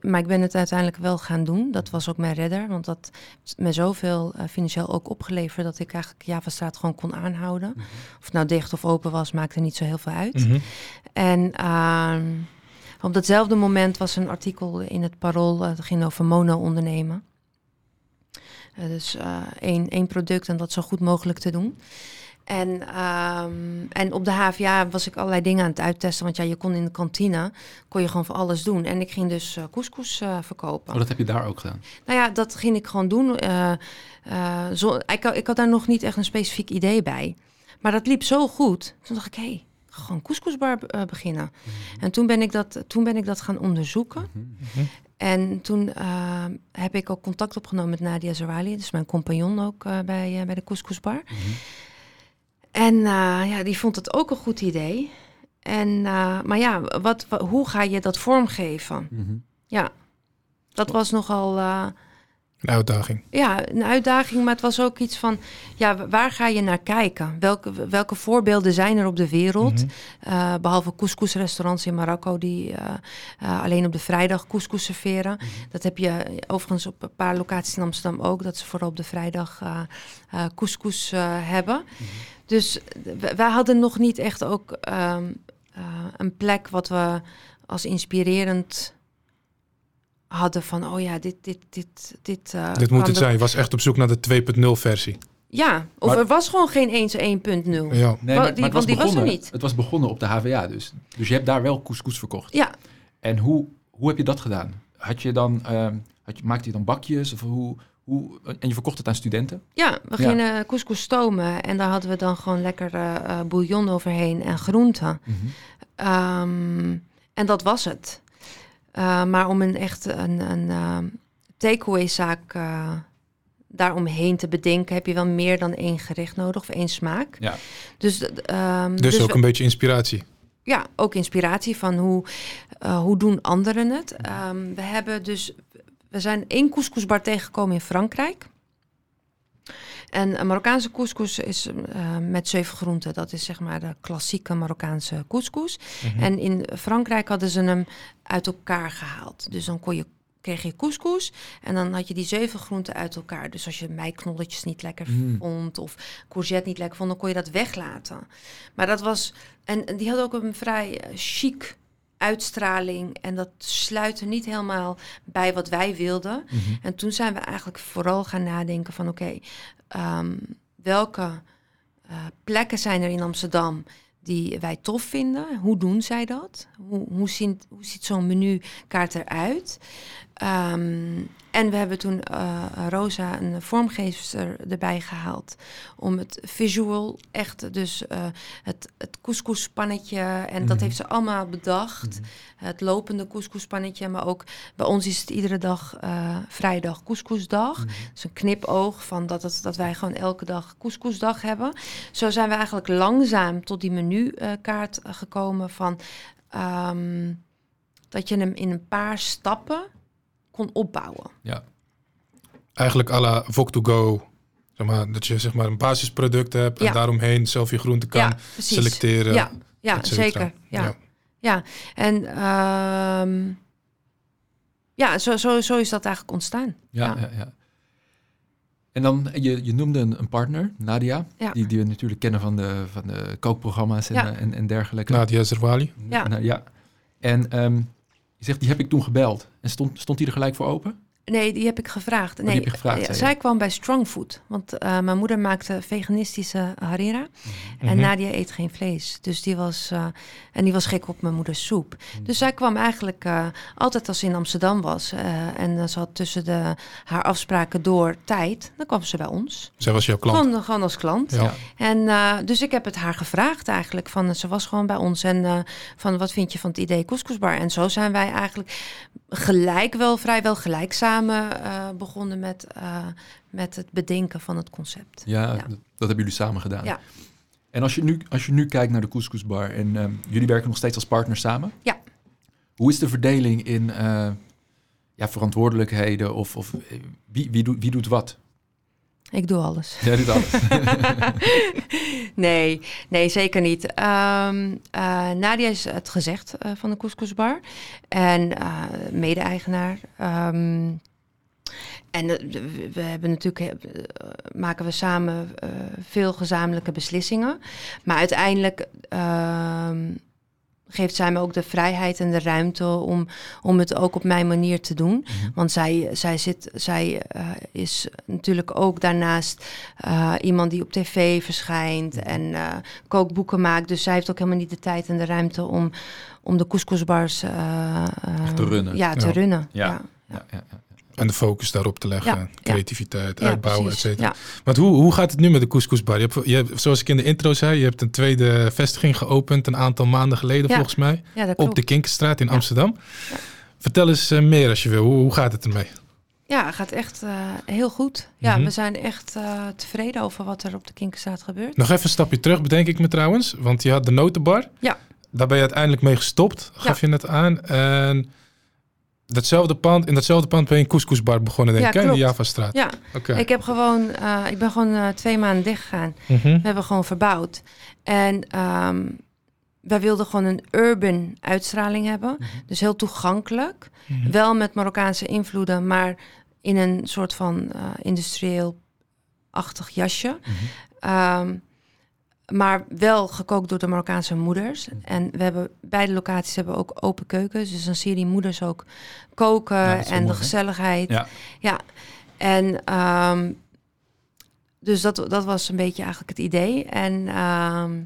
Maar ik ben het uiteindelijk wel gaan doen. Dat was ook mijn redder, want dat heeft me zoveel eh, financieel ook opgeleverd dat ik eigenlijk Javastraat gewoon kon aanhouden. Of het nou dicht of open was, maakte niet zo heel veel uit.
Mhm.
En ehm, op datzelfde moment was een artikel in het Parool, eh, dat ging over mono-ondernemen. Dus één, één product en dat zo goed mogelijk te doen. En, ehm, en op de HVA was ik allerlei dingen aan het uittesten. Want ja, je kon in de kantine, kon je gewoon voor alles doen. En ik ging dus eh couscous eh, verkopen.
Oh, dat heb je daar ook gedaan.
Nou ja, dat ging ik gewoon doen. Eh, zo, ik, had- ik had daar nog niet echt een specifiek idee bij. Maar dat liep zo goed. Toen dacht ik, hé, hey, gewoon couscousbar beginnen. En toen ben, ik dat, toen ben ik dat gaan onderzoeken.
Mhm.
En toen eh, heb ik ook contact opgenomen met Nadia Zawali. Dus mijn compagnon ook bij, bij de couscousbar. En eh, ja, die vond het ook een goed idee. En, eh, maar ja, wat, wa- hoe ga je dat vormgeven?
Mhm.
Ja, dat was nogal... eh,
Een uitdaging.
ja, een uitdaging, maar het was ook iets van, ja, waar ga je naar kijken? Welke, welke voorbeelden zijn er op de wereld?
Mhm.
Eh, behalve couscous-restaurants in Marokko die eh, eh, alleen op de vrijdag couscous serveren. Dat heb je overigens op een paar locaties in Amsterdam ook, dat ze vooral op de vrijdag eh eh, couscous eh, hebben. Dus wij hadden nog niet echt ook ehm, eh, een plek wat we als inspirerend hadden van, oh ja, dit, dit, dit, dit. eh,
Dit moet het zijn. Je was echt op zoek naar de 2.0 versie.
Ja, of
Maar-
er was gewoon geen eens 1.0.
Ja.
Nee, maar,
die-
maar het, was
want die was er
begonnen,
niet.
het was begonnen op de HVA dus. Dus je hebt daar wel couscous verkocht.
Ja,
En hoe, hoe heb je dat gedaan? Had je dan, ehm, had je, maakte je dan bakjes? Of hoe, hoe, en je verkocht het aan studenten?
ja, we
Ja.
gingen couscous stomen en daar hadden we dan gewoon lekker eh, eh, bouillon overheen en groenten. Ehm, en dat was het. Eh, maar om een echt een, een ehm, takeaway zaak eh, daaromheen te bedenken, heb je wel meer dan één gerecht nodig of één smaak.
Ja.
Dus, ehm,
Dus, ook
we-
een beetje inspiratie.
ja, ook inspiratie van hoe, eh, hoe doen anderen het. Ehm, we hebben dus, we zijn één couscousbar tegengekomen in Frankrijk. En een Marokkaanse couscous is eh, met zeven groenten. Dat is zeg maar de klassieke
Mhm.
Marokkaanse couscous. En in Frankrijk hadden ze hem uit elkaar gehaald. Dus dan kon je kreeg je couscous. En dan had je die zeven groenten uit elkaar. Dus als je meiknolletjes niet lekker
Mm.
vond of courgette niet lekker vond, dan kon je dat weglaten. Maar dat was, en en die had ook een vrij eh, chic uitstraling. En dat sluit er niet helemaal bij wat wij wilden.
Mhm.
En toen zijn we eigenlijk vooral gaan nadenken van oké, ehm, welke eh, plekken zijn er in Amsterdam die wij tof vinden? Hoe doen zij dat? Hoe, hoe, ziet, hoe ziet zo'n menukaart eruit? Ehm, en we hebben toen eh, Rosa, een vormgever, erbij gehaald. Om het visual echt, dus eh, het, het couscouspannetje. En dat
Mhm.
heeft ze allemaal bedacht.
Mhm.
Het lopende couscouspannetje. Maar ook bij ons is het iedere dag eh, vrijdag couscousdag.
Mhm.
Dat is een knipoog van dat, het, dat wij gewoon elke dag couscousdag hebben. Zo zijn we eigenlijk langzaam tot die menukaart gekomen van ehm, dat je hem in een paar stappen kon opbouwen.
Ja.
Eigenlijk à la Vok to go. Zeg maar, dat je zeg maar een basisproduct hebt
Ja.
en daaromheen zelf je groenten kan
ja,
selecteren.
Ja, ja zeker. Ja.
Ja.
Ja, en ehm, ja, zo, zo, zo is dat eigenlijk ontstaan.
Ja,
Ja.
ja. ja. En dan, je, je noemde een, een partner, Nadia,
Ja.
die, die we natuurlijk kennen van de, van de kookprogramma's en,
Ja.
eh, en, en dergelijke.
Nadia Zerwali.
Ja.
Nou, ja. En ehm, je zegt, die heb ik toen gebeld. En stond, stond die er gelijk voor open?
Nee, die heb ik gevraagd.
Oh,
Nee,
heb je gevraagd,
eh, zij kwam bij Strongfood. Want eh, mijn moeder maakte veganistische harira. En
Mhm.
Nadia eet geen vlees. Dus die was, eh, en die was gek op mijn moeders soep. Dus zij kwam eigenlijk altijd als ze in Amsterdam was. en ze had tussen de, haar afspraken door tijd. Dan kwam ze bij ons.
Zij was jouw klant.
Gewoon, gewoon als klant.
Ja.
En dus ik heb het haar gevraagd eigenlijk. Van, ze was gewoon bij ons. En van wat vind je van het idee couscousbar? En zo zijn wij eigenlijk gelijk wel, vrijwel gelijk samen eh, begonnen met, eh, met het bedenken van het concept.
Ja,
Ja.
Dat, dat hebben jullie samen gedaan.
Ja.
En als je, nu, als je nu kijkt naar de Couscousbar en ehm, jullie werken nog steeds als partners samen.
Ja.
Hoe is de verdeling in eh, ja, verantwoordelijkheden of, of wie, wie, doet, wie doet wat?
Ik doe alles.
Jij doet alles.
nee, nee, zeker niet. Ehm, eh, Nadia is het gezegd eh, van de Couscousbar. En eh, mede-eigenaar. Ehm, en we- hebben natuurlijk, maken we samen veel gezamenlijke beslissingen. Maar uiteindelijk ehm, geeft zij me ook de vrijheid en de ruimte om, om het ook op mijn manier te doen.
Mhm.
Want zij, zij, zit, zij eh, is natuurlijk ook daarnaast eh, iemand die op tv verschijnt en eh, kookboeken maakt. Dus zij heeft ook helemaal niet de tijd en de ruimte om, om de couscousbars
te runnen.
Ja, te
Ja.
runnen.
Ja.
Ja.
Ja, ja, ja.
En de focus daarop te leggen.
Ja.
Creativiteit,
Ja,
uitbouwen, et cetera. Want hoe, hoe gaat het nu met de couscousbar? Je hebt, je hebt, zoals ik in de intro zei, je hebt een tweede vestiging geopend een aantal maanden geleden volgens mij. Op de Kinkerstraat in. Amsterdam. Vertel eens eh, meer als je wil. Hoe, hoe gaat het ermee?
Ja, het gaat echt eh, heel goed. Ja,
Mhm.
we zijn echt eh, tevreden over wat er op de Kinkerstraat gebeurt.
Nog even een stapje terug, bedenk ik me trouwens. Want je had de notenbar.
Ja.
Daar ben je uiteindelijk mee gestopt, gaf je net aan. En datzelfde pand, in datzelfde pand ben je een couscousbar begonnen, denk
Ja,
ik, hè, in de. Javastraat.
Ja, ik heb gewoon, eh, ik ben gewoon eh, twee maanden dichtgegaan.
Mhm.
We hebben gewoon verbouwd. En ehm, wij wilden gewoon een urban uitstraling hebben. Dus heel toegankelijk.
Mhm.
Wel met Marokkaanse invloeden, maar in een soort van eh, industrieel-achtig jasje.
Mhm.
Maar wel gekookt door de Marokkaanse moeders. En we hebben beide locaties hebben ook open keukens. Dus dan zie je die moeders ook koken
Ja,
en de
mooi,
gezelligheid.
Ja.
ja. En ehm, dus dat, dat was een beetje eigenlijk het idee. En ehm,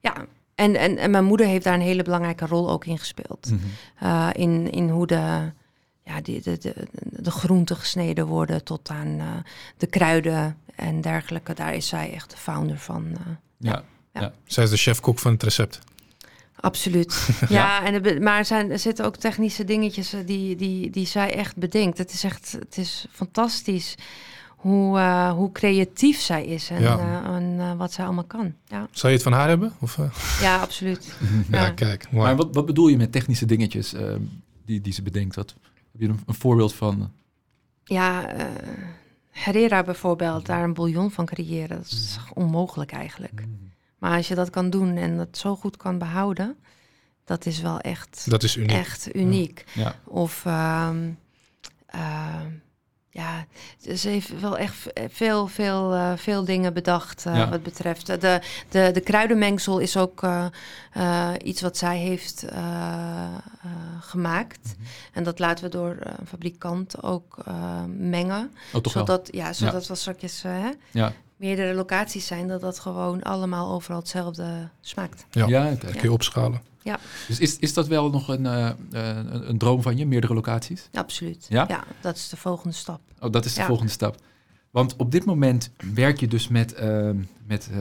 ja, en, en, en mijn moeder heeft daar een hele belangrijke rol ook in gespeeld.
Mhm.
Eh, in, in hoe de, ja, de, de, de, de groenten gesneden worden tot aan eh, de kruiden en dergelijke. Daar is zij echt de founder van. eh,
Ja.
Zij is de chef-kok van het recept.
Absoluut. ja, en maar er, zijn, er zitten ook technische dingetjes eh, die, die, die zij echt bedenkt. Het is echt het is fantastisch hoe, eh, hoe creatief zij is en,
Ja.
eh, en wat zij allemaal kan. Ja,
Zou je het van haar hebben? Of, eh?
ja absoluut.
ja.
Ja.
kijk.
Maar wat, wat bedoel je met technische dingetjes die, die ze bedenkt? Wat, heb je een, een voorbeeld van?
Ja, eh Herrera bijvoorbeeld, daar een bouillon van creëren, dat is onmogelijk eigenlijk. Maar als je dat kan doen en dat zo goed kan behouden, dat is wel echt,
Dat is uniek.
echt uniek.
Ja.
Of ehm, ja, ze heeft wel echt v- veel, veel, eh, veel dingen bedacht eh,
Ja.
wat betreft. De, de, de kruidenmengsel is ook eh, eh, iets wat zij heeft eh, eh, gemaakt. En dat laten we door eh, een fabrikant ook eh, mengen.
Oh, toch wel?
zodat, ja, zodat we straks eh, hè,
Ja,
meerdere locaties zijn, dat dat gewoon allemaal overal hetzelfde smaakt.
Ja.
ja
kun je opschalen.
Dus is, is dat wel nog een, eh, een, een droom van je, meerdere locaties?
Absoluut.
Ja?
dat is de volgende stap.
Oh, dat is de
Ja.
volgende stap. Want op dit moment werk je dus met, eh, met eh,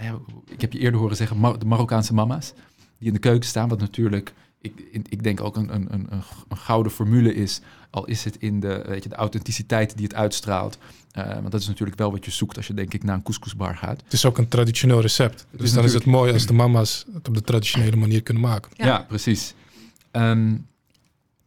ja, ik heb je eerder horen zeggen, Mar- de Marokkaanse mama's. Die in de keuken staan, wat natuurlijk, ik, ik denk ook een, een, een, een gouden formule is. Al is het in de, weet je, de authenticiteit die het uitstraalt. Eh, want dat is natuurlijk wel wat je zoekt als je denk ik naar een couscousbar gaat.
Het is ook een traditioneel recept. Dus dan is het mooi als de mama's het op de traditionele manier kunnen maken.
Ja,
Ja.
precies. Ehm,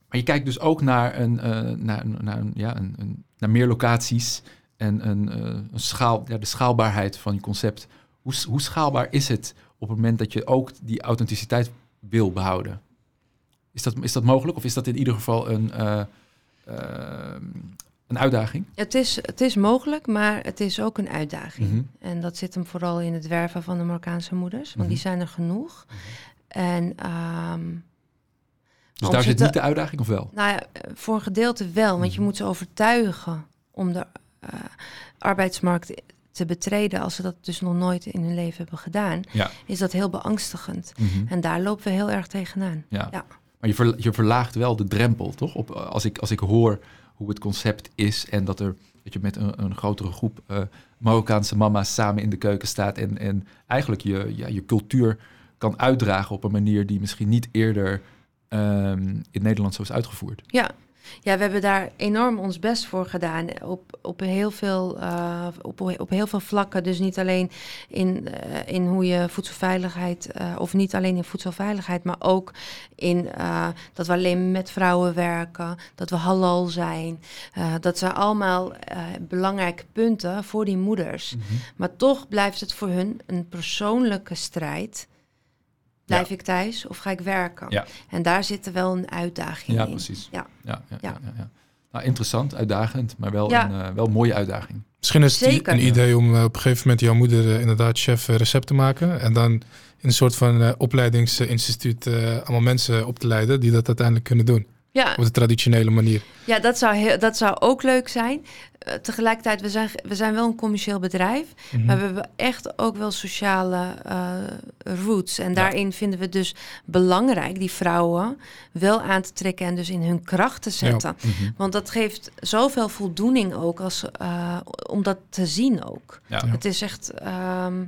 maar je kijkt dus ook naar, een, eh, naar, een, naar, een, ja, een, een, naar meer locaties en een, eh, een schaal, ja, de schaalbaarheid van je concept. Hoe, hoe schaalbaar is het op het moment dat je ook die authenticiteit wil behouden? Is dat, is dat mogelijk of is dat in ieder geval een, eh, ehm, een uitdaging?
Het is, het is mogelijk, maar het is ook een uitdaging.
Mhm.
En dat zit hem vooral in het werven van de Marokkaanse moeders, want die
Mhm.
zijn er genoeg. En ehm,
Dus daar zit
te-
niet de uitdaging of wel?
nou ja, voor een gedeelte wel, want je
Mhm.
moet ze overtuigen om de eh, arbeidsmarkt te betreden als ze dat dus nog nooit in hun leven hebben gedaan,
Ja.
is dat heel beangstigend. En daar lopen we heel erg tegenaan.
Ja.
Ja.
Maar je, ver- je verlaagt wel de drempel, toch? Op, als, ik, als ik hoor hoe het concept is en dat er dat je met een, een grotere groep eh, Marokkaanse mama's samen in de keuken staat en, en eigenlijk je, ja, je cultuur kan uitdragen op een manier die misschien niet eerder ehm, in Nederland zo is uitgevoerd.
Ja. Ja, we hebben daar enorm ons best voor gedaan. Op, op, heel, veel, eh, op, op heel veel vlakken. Dus niet alleen in, eh, in hoe je voedselveiligheid, eh, of niet alleen in voedselveiligheid, maar ook in dat we alleen met vrouwen werken, dat we halal zijn. Dat zijn allemaal belangrijke punten voor die moeders. Maar toch blijft het voor hun een persoonlijke strijd. Blijf
Ja.
ik thuis of ga ik werken?
Ja.
En daar zit er wel een uitdaging
Ja,
in.
precies.
Ja.
Ja, ja, ja.
Ja.
ja, ja. Nou, interessant, uitdagend, maar wel,
Ja.
een, eh, wel een mooie uitdaging.
Misschien is het
Zeker.
een idee om eh, op een gegeven moment jouw moeder eh, inderdaad chef recept te maken. En dan in een soort van eh, opleidingsinstituut eh, allemaal mensen op te leiden die dat uiteindelijk kunnen doen.
Ja,
Op de traditionele manier.
ja dat, zou heel, dat zou ook leuk zijn. Eh, tegelijkertijd, we zijn, we zijn wel een commercieel bedrijf,
Mhm.
maar we hebben echt ook wel sociale eh, roots. En daarin vinden we dus belangrijk die vrouwen wel aan te trekken en dus in hun kracht te zetten.
Mhm.
Want dat geeft zoveel voldoening ook als, eh, om dat te zien ook.
Ja.
Het is echt ehm,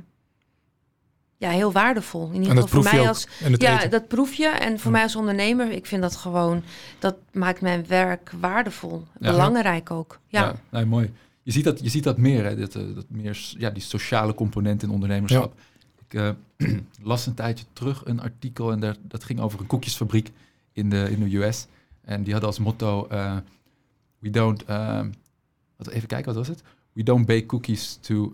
ja, heel waardevol. In ieder geval voor mij als ja,
eten.
dat proef je. En voor
Ja.
mij als ondernemer, ik vind dat gewoon, dat maakt mijn werk waardevol.
Ja.
Belangrijk ook. Ja.
Ja, nee, mooi. Je ziet dat, je ziet dat meer, hè, dat, eh, dat meer ja, die sociale component in ondernemerschap. Ik eh, las een tijdje terug een artikel en daar, dat ging over een koekjesfabriek in de, in de US. En die hadden als motto, eh, we don't, wat, even kijken, wat was het? We don't bake cookies to,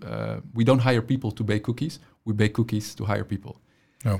we don't hire people to bake cookies, we bake cookies to hire people.
Ja.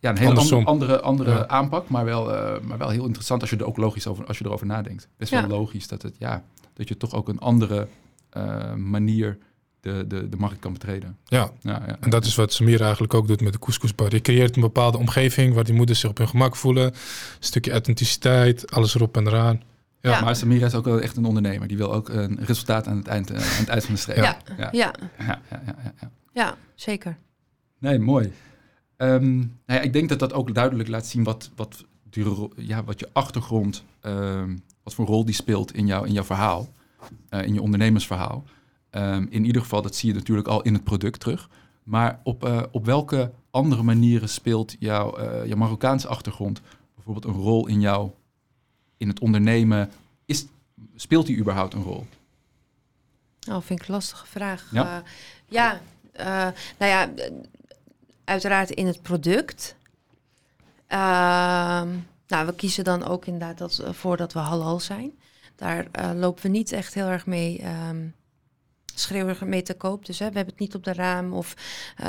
Ja, een hele
Andersom.
andere, andere,
Ja.
aanpak, maar wel, eh, maar wel heel interessant als je er ook logisch over, als je erover nadenkt. Best
Ja.
wel logisch dat het, ja, dat je toch ook een andere eh, manier de, de, de markt kan betreden.
Ja,
Ja, ja.
en dat is wat Samir eigenlijk ook doet met de couscousbar. Je creëert een bepaalde omgeving waar die moeders zich op hun gemak voelen. Een stukje authenticiteit, alles erop en eraan. Ja.
Ja.
Maar Samira is ook wel echt een ondernemer. Die wil ook een resultaat aan het eind, eh, aan het eind van de streep.
Ja.
ja.
Ja.
ja, ja, ja, ja,
zeker.
Nee, mooi. Ehm, nou ja, ik denk dat dat ook duidelijk laat zien wat, wat, die, ja, wat je achtergrond, ehm, wat voor rol die speelt in, jou, in jouw verhaal, eh, in je ondernemersverhaal. Ehm, in ieder geval, dat zie je natuurlijk al in het product terug. Maar op, eh, op welke andere manieren speelt jouw, jouw Marokkaanse achtergrond bijvoorbeeld een rol in jou, in het ondernemen? Is, speelt die überhaupt een rol?
Oh, vind ik een lastige vraag.
Ja.
Ja, eh, nou ja, uiteraard in het product. Ehm, nou, we kiezen dan ook inderdaad dat, eh, voor dat we halal zijn. Daar eh, lopen we niet echt heel erg mee ehm, schreeuwen mee te koop. Dus hè, we hebben het niet op de raam. Of, uh,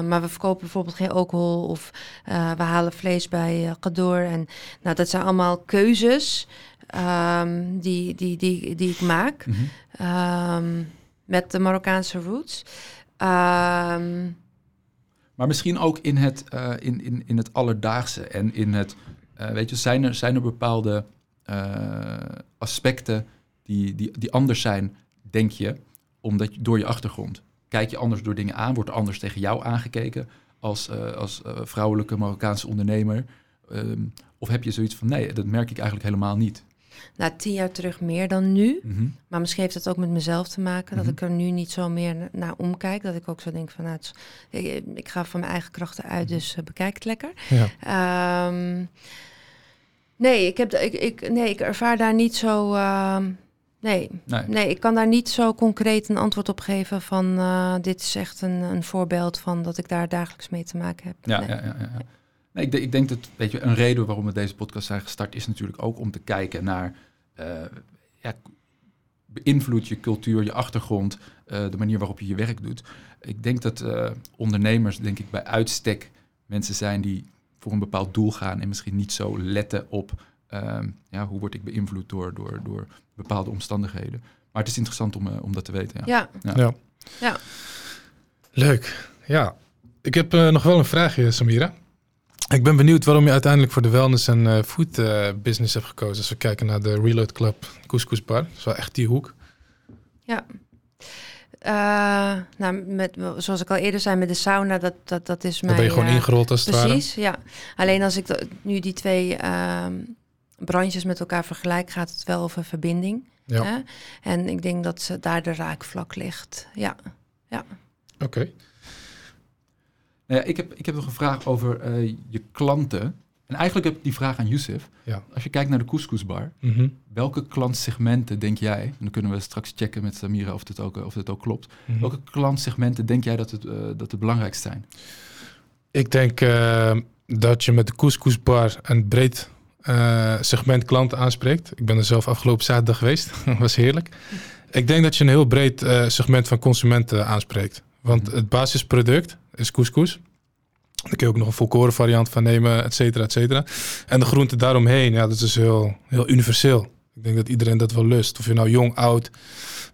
maar we verkopen bijvoorbeeld geen alcohol. Of uh, we halen vlees bij uh, Cador. En nou, dat zijn allemaal keuzes um, die, die, die, die ik maak. Mm -hmm. um, met de Marokkaanse roots. Um,
maar misschien ook in het, uh, in, in, in het alledaagse en in het, uh, weet je, zijn er, zijn er bepaalde uh, aspecten die, die, die anders zijn, denk je, omdat door je achtergrond. Kijk je anders door dingen aan, wordt er anders tegen jou aangekeken als, als vrouwelijke Marokkaanse ondernemer? Um, of heb je zoiets van, nee, dat merk ik eigenlijk helemaal niet?
Nou, tien jaar terug meer dan nu. Mm -hmm. Maar misschien heeft het ook met mezelf te maken. Dat mm -hmm. ik er nu niet zo meer naar omkijk. Dat ik ook zo denk van, nou, is, ik, ik, ga van mijn eigen krachten uit, dus uh, bekijk het lekker. Ja. Um, nee, ik heb, ik, ik, nee, ik ervaar daar niet zo... Uh, nee, nee. nee, ik kan daar niet zo concreet een antwoord op geven van... Uh, dit is echt een, een voorbeeld van dat ik daar dagelijks mee te maken heb.
Ja,
nee.
ja, ja, ja. Nee, ik, ik, denk dat weet je, een reden waarom we deze podcast zijn gestart is natuurlijk ook om te kijken naar uh, ja, beïnvloed je cultuur, je achtergrond, uh, de manier waarop je je werk doet. Ik denk dat uh, ondernemers, denk ik, bij uitstek mensen zijn die voor een bepaald doel gaan en misschien niet zo letten op ja, hoe word ik beïnvloed door, door, door bepaalde omstandigheden. Maar het is interessant om, om dat te weten.
Ja.
Ja. ja. ja. Leuk. Ja. Ik heb nog wel een vraagje, Samira. Ik ben benieuwd waarom je uiteindelijk voor de wellness en uh, food uh, business hebt gekozen. Als we kijken naar de Reload Club Couscous Bar. Dat is wel echt die hoek.
Ja. Uh, nou, met, zoals ik al eerder zei, met de sauna, dat, dat, dat is mijn...
Dan ben je gewoon ingerold als het
Precies,
ware.
ja. Alleen als ik nu die twee branches met elkaar vergelijk, gaat het wel over verbinding. Ja. Hè? En ik denk dat ze daar de raakvlak ligt. Ja, ja.
Oké. Okay.
Nou ja, ik, heb, ik heb nog een vraag over uh, je klanten. En eigenlijk heb ik die vraag aan Youssef.
Ja.
Als je kijkt naar de couscousbar,
mm -hmm.
welke klantsegmenten denk jij, en dan kunnen we straks checken met Samira of dit ook, of dit ook klopt,
Mhm.
mm -hmm. welke klantsegmenten denk jij dat het, uh, dat het belangrijkst zijn?
Ik denk uh, dat je met de couscousbar een breed uh, segment klanten aanspreekt. Ik ben er zelf afgelopen zaterdag geweest, dat was heerlijk. Ik denk dat je een heel breed segment van consumenten aanspreekt. Want mm -hmm. het basisproduct is couscous. Daar kun je ook nog een volkoren variant van nemen, et cetera, et cetera. En de groente daaromheen, ja, dat is heel, heel universeel. Ik denk dat iedereen dat wel lust. Of je nou jong, oud,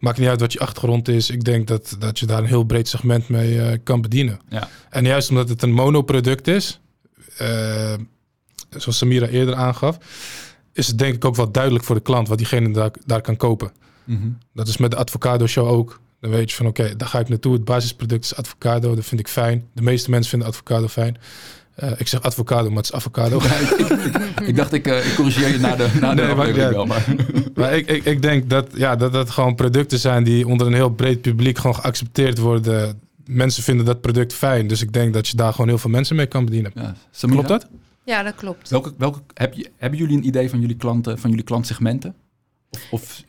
maakt niet uit wat je achtergrond is. Ik denk dat, dat je daar een heel breed segment mee uh, kan bedienen.
Ja.
En juist omdat het een monoproduct is, uh, zoals Samira eerder aangaf, is het denk ik ook wel duidelijk voor de klant wat diegene daar, daar kan kopen.
Mm -hmm.
Dat is met de avocado show ook. Dan weet je van oké, okay, daar ga ik naartoe. Het basisproduct is avocado, dat vind ik fijn. De meeste mensen vinden avocado fijn. Uh, ik zeg avocado, maar het is avocado.
Ja, ik, ik, ik, dacht, ik, uh, ik corrigeer je na de, na de nee, maar, ja, wel. Maar,
maar ik, ik, ik denk dat, ja, dat dat gewoon producten zijn die onder een heel breed publiek gewoon geaccepteerd worden. Mensen vinden dat product fijn. Dus ik denk dat je daar gewoon heel veel mensen mee kan bedienen.
Ja,
klopt dat?
Ja, dat klopt.
Welke, welke, heb je, hebben jullie een idee van jullie klanten, van jullie klantsegmenten? Of, of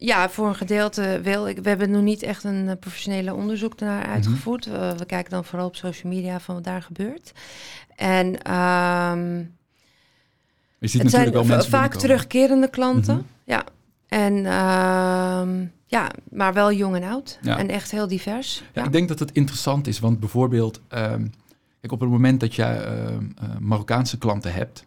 ja, voor een gedeelte wel. Ik, we hebben nog niet echt een uh, professionele onderzoek naar uitgevoerd. Mm -hmm. uh, we kijken dan vooral op social media van wat daar gebeurt. En um,
je ziet
het zijn
natuurlijk wel
vaak terugkerende klanten. Mm -hmm. Ja. En um, ja, maar wel jong en oud. Ja. En echt heel divers.
Ja, ja, ik denk dat het interessant is, want bijvoorbeeld, um, kijk, op het moment dat jij uh, Marokkaanse klanten hebt,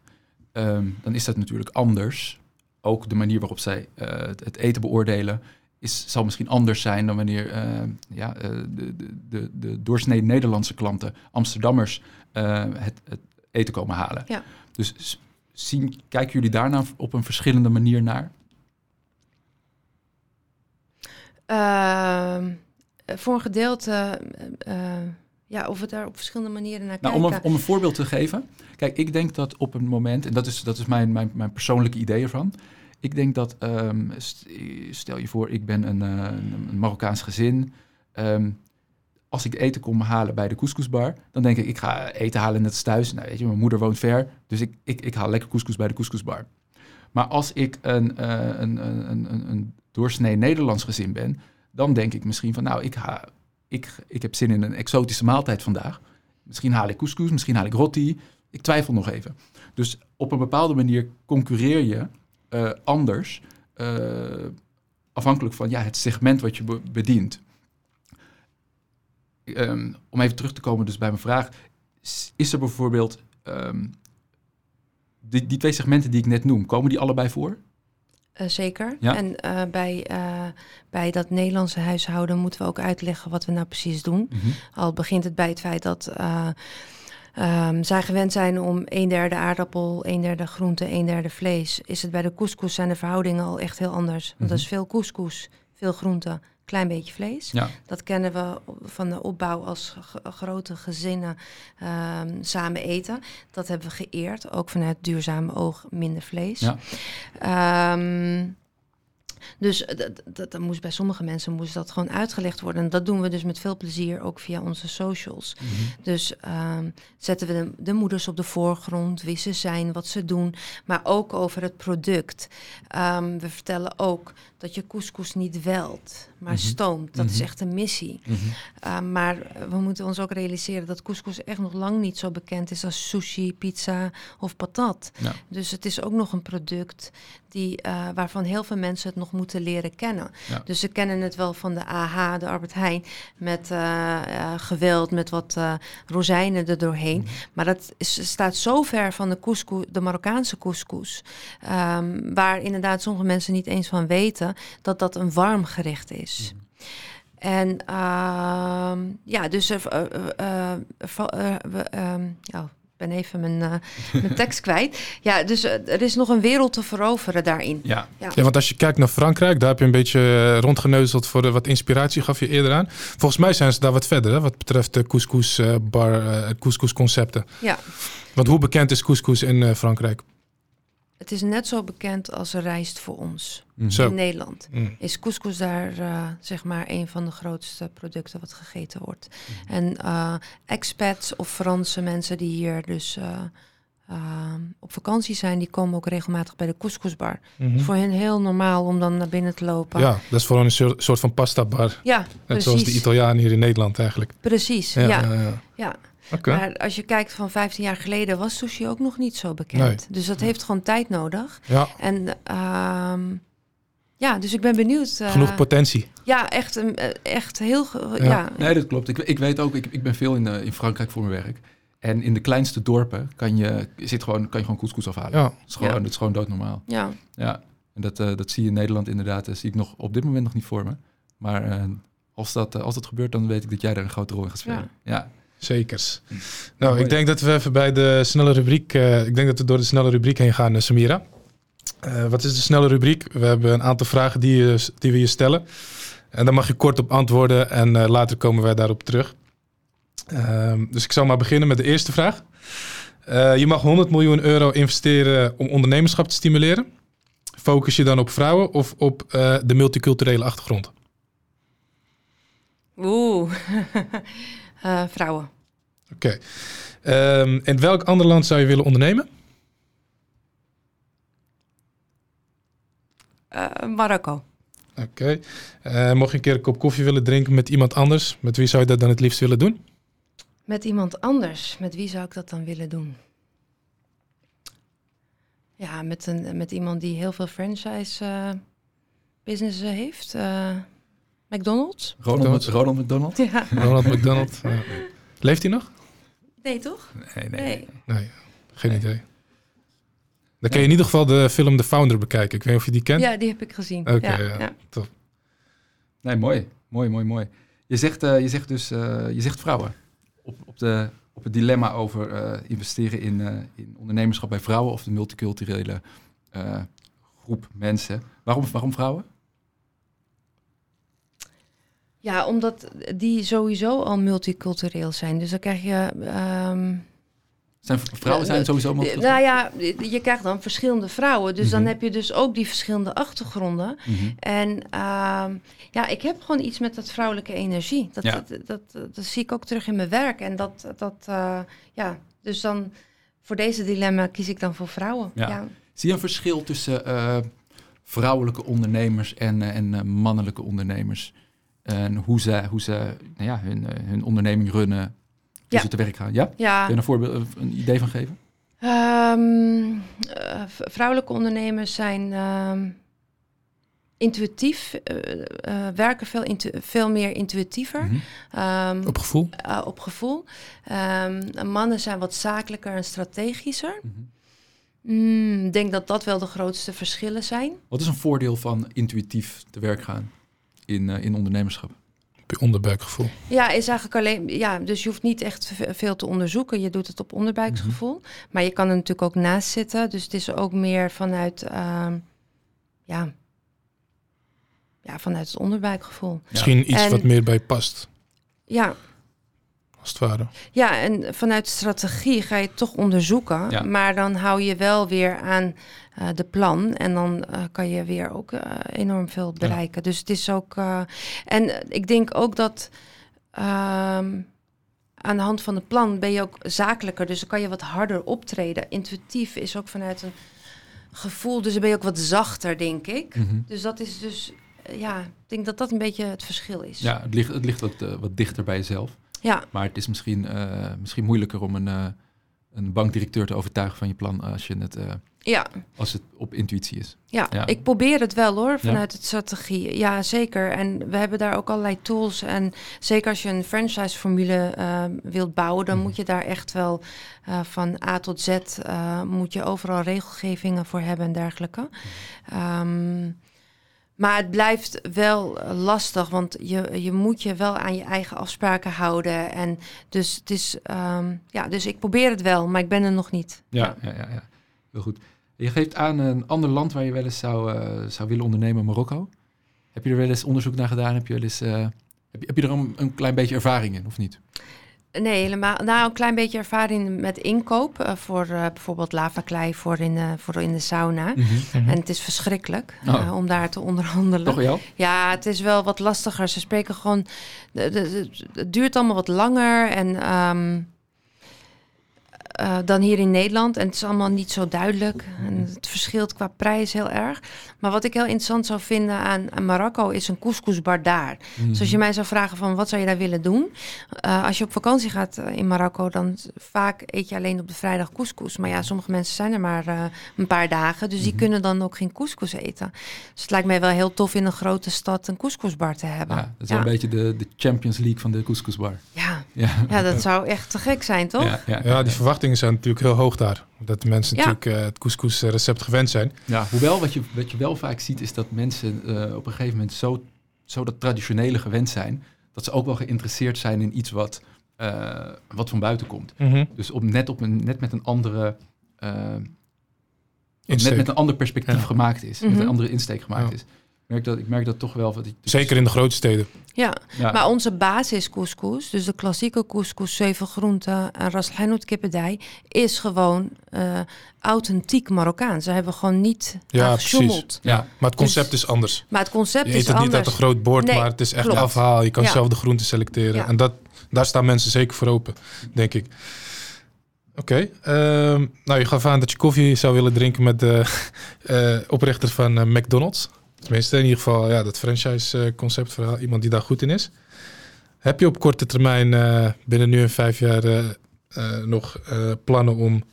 dan is dat natuurlijk anders ook de manier waarop zij uh, het eten beoordelen, is, zal misschien anders zijn dan wanneer uh, ja, uh, de, de, de doorsnee Nederlandse klanten, Amsterdammers, het, het, eten komen halen.
Ja.
Dus zien, kijken jullie daarna op een verschillende manier naar?
Ehm, voor een gedeelte ja, of we daar op verschillende manieren naar
nou,
kijken.
Om een, om een voorbeeld te geven. Kijk, ik denk dat op een moment, en dat is, dat is mijn, mijn, mijn persoonlijke idee ervan. Ik denk dat, um, stel je voor, ik ben een, uh, een Marokkaans gezin. Um, als ik eten kom halen bij de couscousbar, dan denk ik, ik ga eten halen net als thuis. Nou, weet je, mijn moeder woont ver, dus ik, ik, ik haal lekker couscous bij de couscousbar. Maar als ik een, uh, een, een, een, een doorsnee Nederlands gezin ben, dan denk ik misschien van, nou, ik ga ik, ik heb zin in een exotische maaltijd vandaag. Misschien haal ik couscous, misschien haal ik roti. Ik twijfel nog even. Dus op een bepaalde manier concurreer je uh, anders. Uh, afhankelijk van ja, het segment wat je be- bedient. Ehm, om even terug te komen dus bij mijn vraag. Is er bijvoorbeeld ehm, die, die twee segmenten die ik net noem, komen die allebei voor?
Eh, zeker.
Ja.
En eh, bij, eh, bij dat Nederlandse huishouden moeten we ook uitleggen wat we nou precies doen. Al begint het bij het feit dat eh, ehm, zij gewend zijn om een derde aardappel, een derde groente, een derde vlees. Is het bij de couscous zijn de verhoudingen al echt heel anders. Want dat is veel couscous, veel groente, klein beetje vlees.
Ja,
Dat kennen we van de opbouw als grote gezinnen ehm, samen eten. Dat hebben we geëerd, ook vanuit duurzame oog minder vlees.
Ja.
Ehm, dus dat, dat, dat moest bij sommige mensen moest dat gewoon uitgelegd worden. En dat doen we dus met veel plezier ook via onze socials. Dus ehm, zetten we de, de moeders op de voorgrond, wie ze zijn, wat ze doen, maar ook over het product. We vertellen ook dat je couscous niet welt, maar
Mhm.
stoomt. Dat is
Mhm.
echt een missie.
Mhm.
Uh, maar we moeten ons ook realiseren dat couscous echt nog lang niet zo bekend is als sushi, pizza of patat.
Ja.
Dus het is ook nog een product die, uh, waarvan heel veel mensen het nog moeten leren kennen.
Ja.
Dus ze kennen het wel van de AH, de Albert Heijn, met uh, uh, geweld, met wat rozijnen er doorheen. Maar dat is, staat zo ver van de, couscous, de Marokkaanse couscous, um, waar inderdaad sommige mensen niet eens van weten dat dat een warm gerecht is. En uh, ja, dus er, uh, uh, um, ja, ik ben even mijn, uh, mijn tekst kwijt. Ja, dus er is nog een wereld te veroveren daarin.
Ja.
Ja. ja. want als je kijkt naar Frankrijk, daar heb je een beetje eh, rondgeneuzeld voor de, wat inspiratie, gaf je eerder aan. Volgens mij zijn ze daar wat verder, hè, wat betreft de couscous uh, bar, uh, couscous concepten.
Ja.
Want hoe bekend is couscous in uh, Frankrijk?
Het is net zo bekend als rijst voor ons.
Mm.
In Nederland
mm.
is couscous daar uh, zeg maar een van de grootste producten wat gegeten wordt.
Mm.
En uh, expats of Franse mensen die hier dus uh, op vakantie zijn, die komen ook regelmatig bij de couscousbar.
Mhm.
Mm -hmm. Voor hen heel normaal om dan naar binnen te lopen.
Ja, dat is gewoon een soort van pasta bar.
Ja,
Net
precies.
zoals de Italianen hier in Nederland eigenlijk.
Precies, ja. ja.
ja.
ja.
Okay.
Maar als je kijkt van 15 jaar geleden was sushi ook nog niet zo bekend.
Nee.
Dus dat heeft gewoon tijd nodig.
Ja.
En um, ja, dus ik ben benieuwd.
Uh, Genoeg potentie.
Ja, echt, echt heel. Ja. ja.
Nee, dat klopt. Ik, ik weet ook, ik, ik ben veel in, uh, in Frankrijk voor mijn werk. En in de kleinste dorpen kan je, zit gewoon, kan je gewoon couscous afhalen.
Ja.
Dat is gewoon,
Ja.
dat is gewoon doodnormaal.
Ja.
Ja, en dat, uh, dat zie je in Nederland inderdaad. Dat zie ik nog op dit moment nog niet voor me. Maar uh, als, dat, als dat gebeurt, dan weet ik dat jij daar een grote rol in gaat spelen.
Ja.
ja.
Zekers. Nou, ik denk dat we even bij de snelle rubriek... Uh, ik denk dat we door de snelle rubriek heen gaan, uh, Samira. Uh, wat is de snelle rubriek? We hebben een aantal vragen die, je, die we je stellen. En daar mag je kort op antwoorden en uh, later komen wij daarop terug. Uh, dus ik zal maar beginnen met de eerste vraag. Uh, je mag 100 miljoen euro investeren om ondernemerschap te stimuleren. Focus je dan op vrouwen of op uh, de multiculturele achtergrond?
Oeh, uh, vrouwen.
Oké. Okay. Um, in welk ander land zou je willen ondernemen?
Uh, Marokko.
Oké. Okay. Uh, mocht je een keer een kop koffie willen drinken met iemand anders, met wie zou je dat dan het liefst willen doen?
Met iemand anders. Met wie zou ik dat dan willen doen? Ja, met, een, met iemand die heel veel franchise uh, business heeft. McDonald's.
Ronald, Ronald McDonald?
Ja.
Ronald McDonald. Ja. Leeft hij nog?
Nee, toch?
Nee, nee.
nee.
nee geen nee. idee. Dan kun je in ieder geval de film The Founder bekijken. Ik weet niet of je die kent.
Ja, die heb ik gezien.
Oké, okay,
ja,
ja, ja. top.
Nee, mooi. Mooi, mooi, mooi. Je zegt, uh, je zegt dus, uh, je zegt vrouwen. Op, op, de, op het dilemma over uh, investeren in, in ondernemerschap bij vrouwen of de multiculturele groep mensen. Waarom, waarom vrouwen?
Ja, omdat die sowieso al multicultureel zijn. Dus dan krijg je. Um,
zijn vrouwen zijn sowieso multicultureel?
Nou ja, je krijgt dan verschillende vrouwen. Dus mm -hmm. dan heb je dus ook die verschillende achtergronden.
Mhm.
Mm -hmm. En um, ja, ik heb gewoon iets met dat vrouwelijke energie. Dat,
ja.
dat, dat, dat, dat, zie ik ook terug in mijn werk. En dat, dat uh, ja, dus dan voor deze dilemma kies ik dan voor vrouwen.
Ja.
ja.
Zie je een verschil tussen uh, vrouwelijke ondernemers en, en mannelijke ondernemers? En hoe ze, hoe ze nou ja, hun, hun onderneming runnen, hoe
ja.
ze te werk gaan. Ja?
ja.
Kun je een voorbeeld, een idee van geven?
Um, uh, vrouwelijke ondernemers zijn um, intuïtief, eh, eh, werken veel, intu- veel meer intuïtiever.
Mhm.
Ehm,
Op gevoel?
eh, op gevoel. Ehm, mannen zijn wat zakelijker en strategischer.
Mhm.
Mm, Ik denk dat dat wel de grootste verschillen zijn.
Wat is een voordeel van intuïtief te werk gaan in, eh, in ondernemerschap?
Op je onderbuikgevoel.
Ja, is eigenlijk alleen. Ja, dus je hoeft niet echt ve- veel te onderzoeken. Je doet het op onderbuiksgevoel. Maar je kan er natuurlijk ook naast zitten. Dus het is ook meer vanuit. ehm, ja, ja, vanuit het onderbuikgevoel.
Misschien iets
En-
wat meer bij past,
Ja,
als het ware.
ja, en vanuit strategie ga je het toch onderzoeken.
Ja.
Maar dan hou je wel weer aan eh, de plan. En dan eh, kan je weer ook eh, enorm veel bereiken. Dus het is ook. eh, en ik denk ook dat. ehm, aan de hand van het plan ben je ook zakelijker. Dus dan kan je wat harder optreden. Intuïtief is ook vanuit een gevoel. Dus dan ben je ook wat zachter, denk ik.
Mhm.
Dus dat is dus. ja, ik denk dat dat een beetje het verschil is.
Ja, het ligt, het ligt wat, wat dichter bij jezelf.
Ja.
Maar het is misschien, eh, misschien moeilijker om een, eh, een bankdirecteur te overtuigen van je plan als, je het, eh,
ja.
als het op intuïtie is.
Ja,
Ja.
ik probeer het wel hoor, vanuit het strategie. Ja, zeker. En we hebben daar ook allerlei tools. En zeker als je een franchise-formule eh, wilt bouwen, dan
Mhm.
moet je daar echt wel eh, van A tot Z, eh, moet je overal regelgevingen voor hebben en dergelijke. Ehm, maar het blijft wel eh, lastig, want je, je moet je wel aan je eigen afspraken houden. En dus het is, ehm, ja, dus ik probeer het wel, maar ik ben er nog niet.
Ja, ja, ja, ja. heel goed. Je geeft aan een ander land waar je wel eens zou, eh, zou willen ondernemen, Marokko. Heb je er wel eens onderzoek naar gedaan? Heb je, wel eens, eh, heb je, heb je er een, een klein beetje ervaring in, of niet?
Nee, helemaal. Nou, een klein beetje ervaring met inkoop. eh, voor eh, bijvoorbeeld lavaklei voor in, de, voor in de sauna. En het is verschrikkelijk
Oh.
eh, om daar te onderhandelen.
Toch wel?
Ja, het is wel wat lastiger. Ze spreken gewoon. Het duurt allemaal wat langer. En. ehm, eh, dan hier in Nederland. En het is allemaal niet zo duidelijk. En het verschilt qua prijs heel erg. Maar wat ik heel interessant zou vinden aan, aan Marokko is een couscousbar daar.
Mhm.
Dus als je mij zou vragen van wat zou je daar willen doen? Eh, als je op vakantie gaat eh, in Marokko, dan vaak eet je alleen op de vrijdag couscous. Maar ja, sommige mensen zijn er maar eh, een paar dagen. Dus die
Mhm.
kunnen dan ook geen couscous eten. Dus het lijkt mij wel heel tof in een grote stad een couscousbar te hebben.
Ja, dat is een beetje de, de Champions League van de couscousbar.
ja.
Ja,
ja, dat zou echt te gek zijn, toch?
ja, ja,
Ja, die verwachtingen zijn natuurlijk heel hoog daar. Dat de mensen
Ja.
natuurlijk eh, het couscous recept gewend zijn.
Ja, hoewel wat je, wat je wel vaak ziet is dat mensen eh, op een gegeven moment zo, zo dat traditionele gewend zijn, dat ze ook wel geïnteresseerd zijn in iets wat, eh, wat van buiten komt. Dus op, net, op een, net met een andere, eh, net met een ander perspectief
Ja.
gemaakt is, met
Mhm.
een andere insteek gemaakt
Ja.
is. Ik merk dat, ik merk dat toch wel. Wat ik,
Zeker in de grote steden.
Ja,
ja,
maar onze basis couscous, dus de klassieke couscous, zeven groenten en ras hanout kippendij, is gewoon eh, authentiek Marokkaans. Ze hebben gewoon niet
Ja, precies.
gesjoemeld.
ja,
Maar het concept
Dus-
is anders.
Maar het concept
Je
is
eet het niet
anders.
uit een groot bord,
Nee,
maar het is echt
klopt.
afhaal. Je kan
Ja.
zelf de groenten selecteren.
Ja.
En dat, daar staan mensen zeker voor open, denk ik. Oké, ehm, nou je gaf aan dat je koffie zou willen drinken met de eh, oprichter van eh, McDonald's. Tenminste, in ieder geval ja, dat franchise-concept verhaal. Iemand die daar goed in is. Heb je op korte termijn, eh, binnen nu en vijf jaar, eh, eh, nog eh, plannen om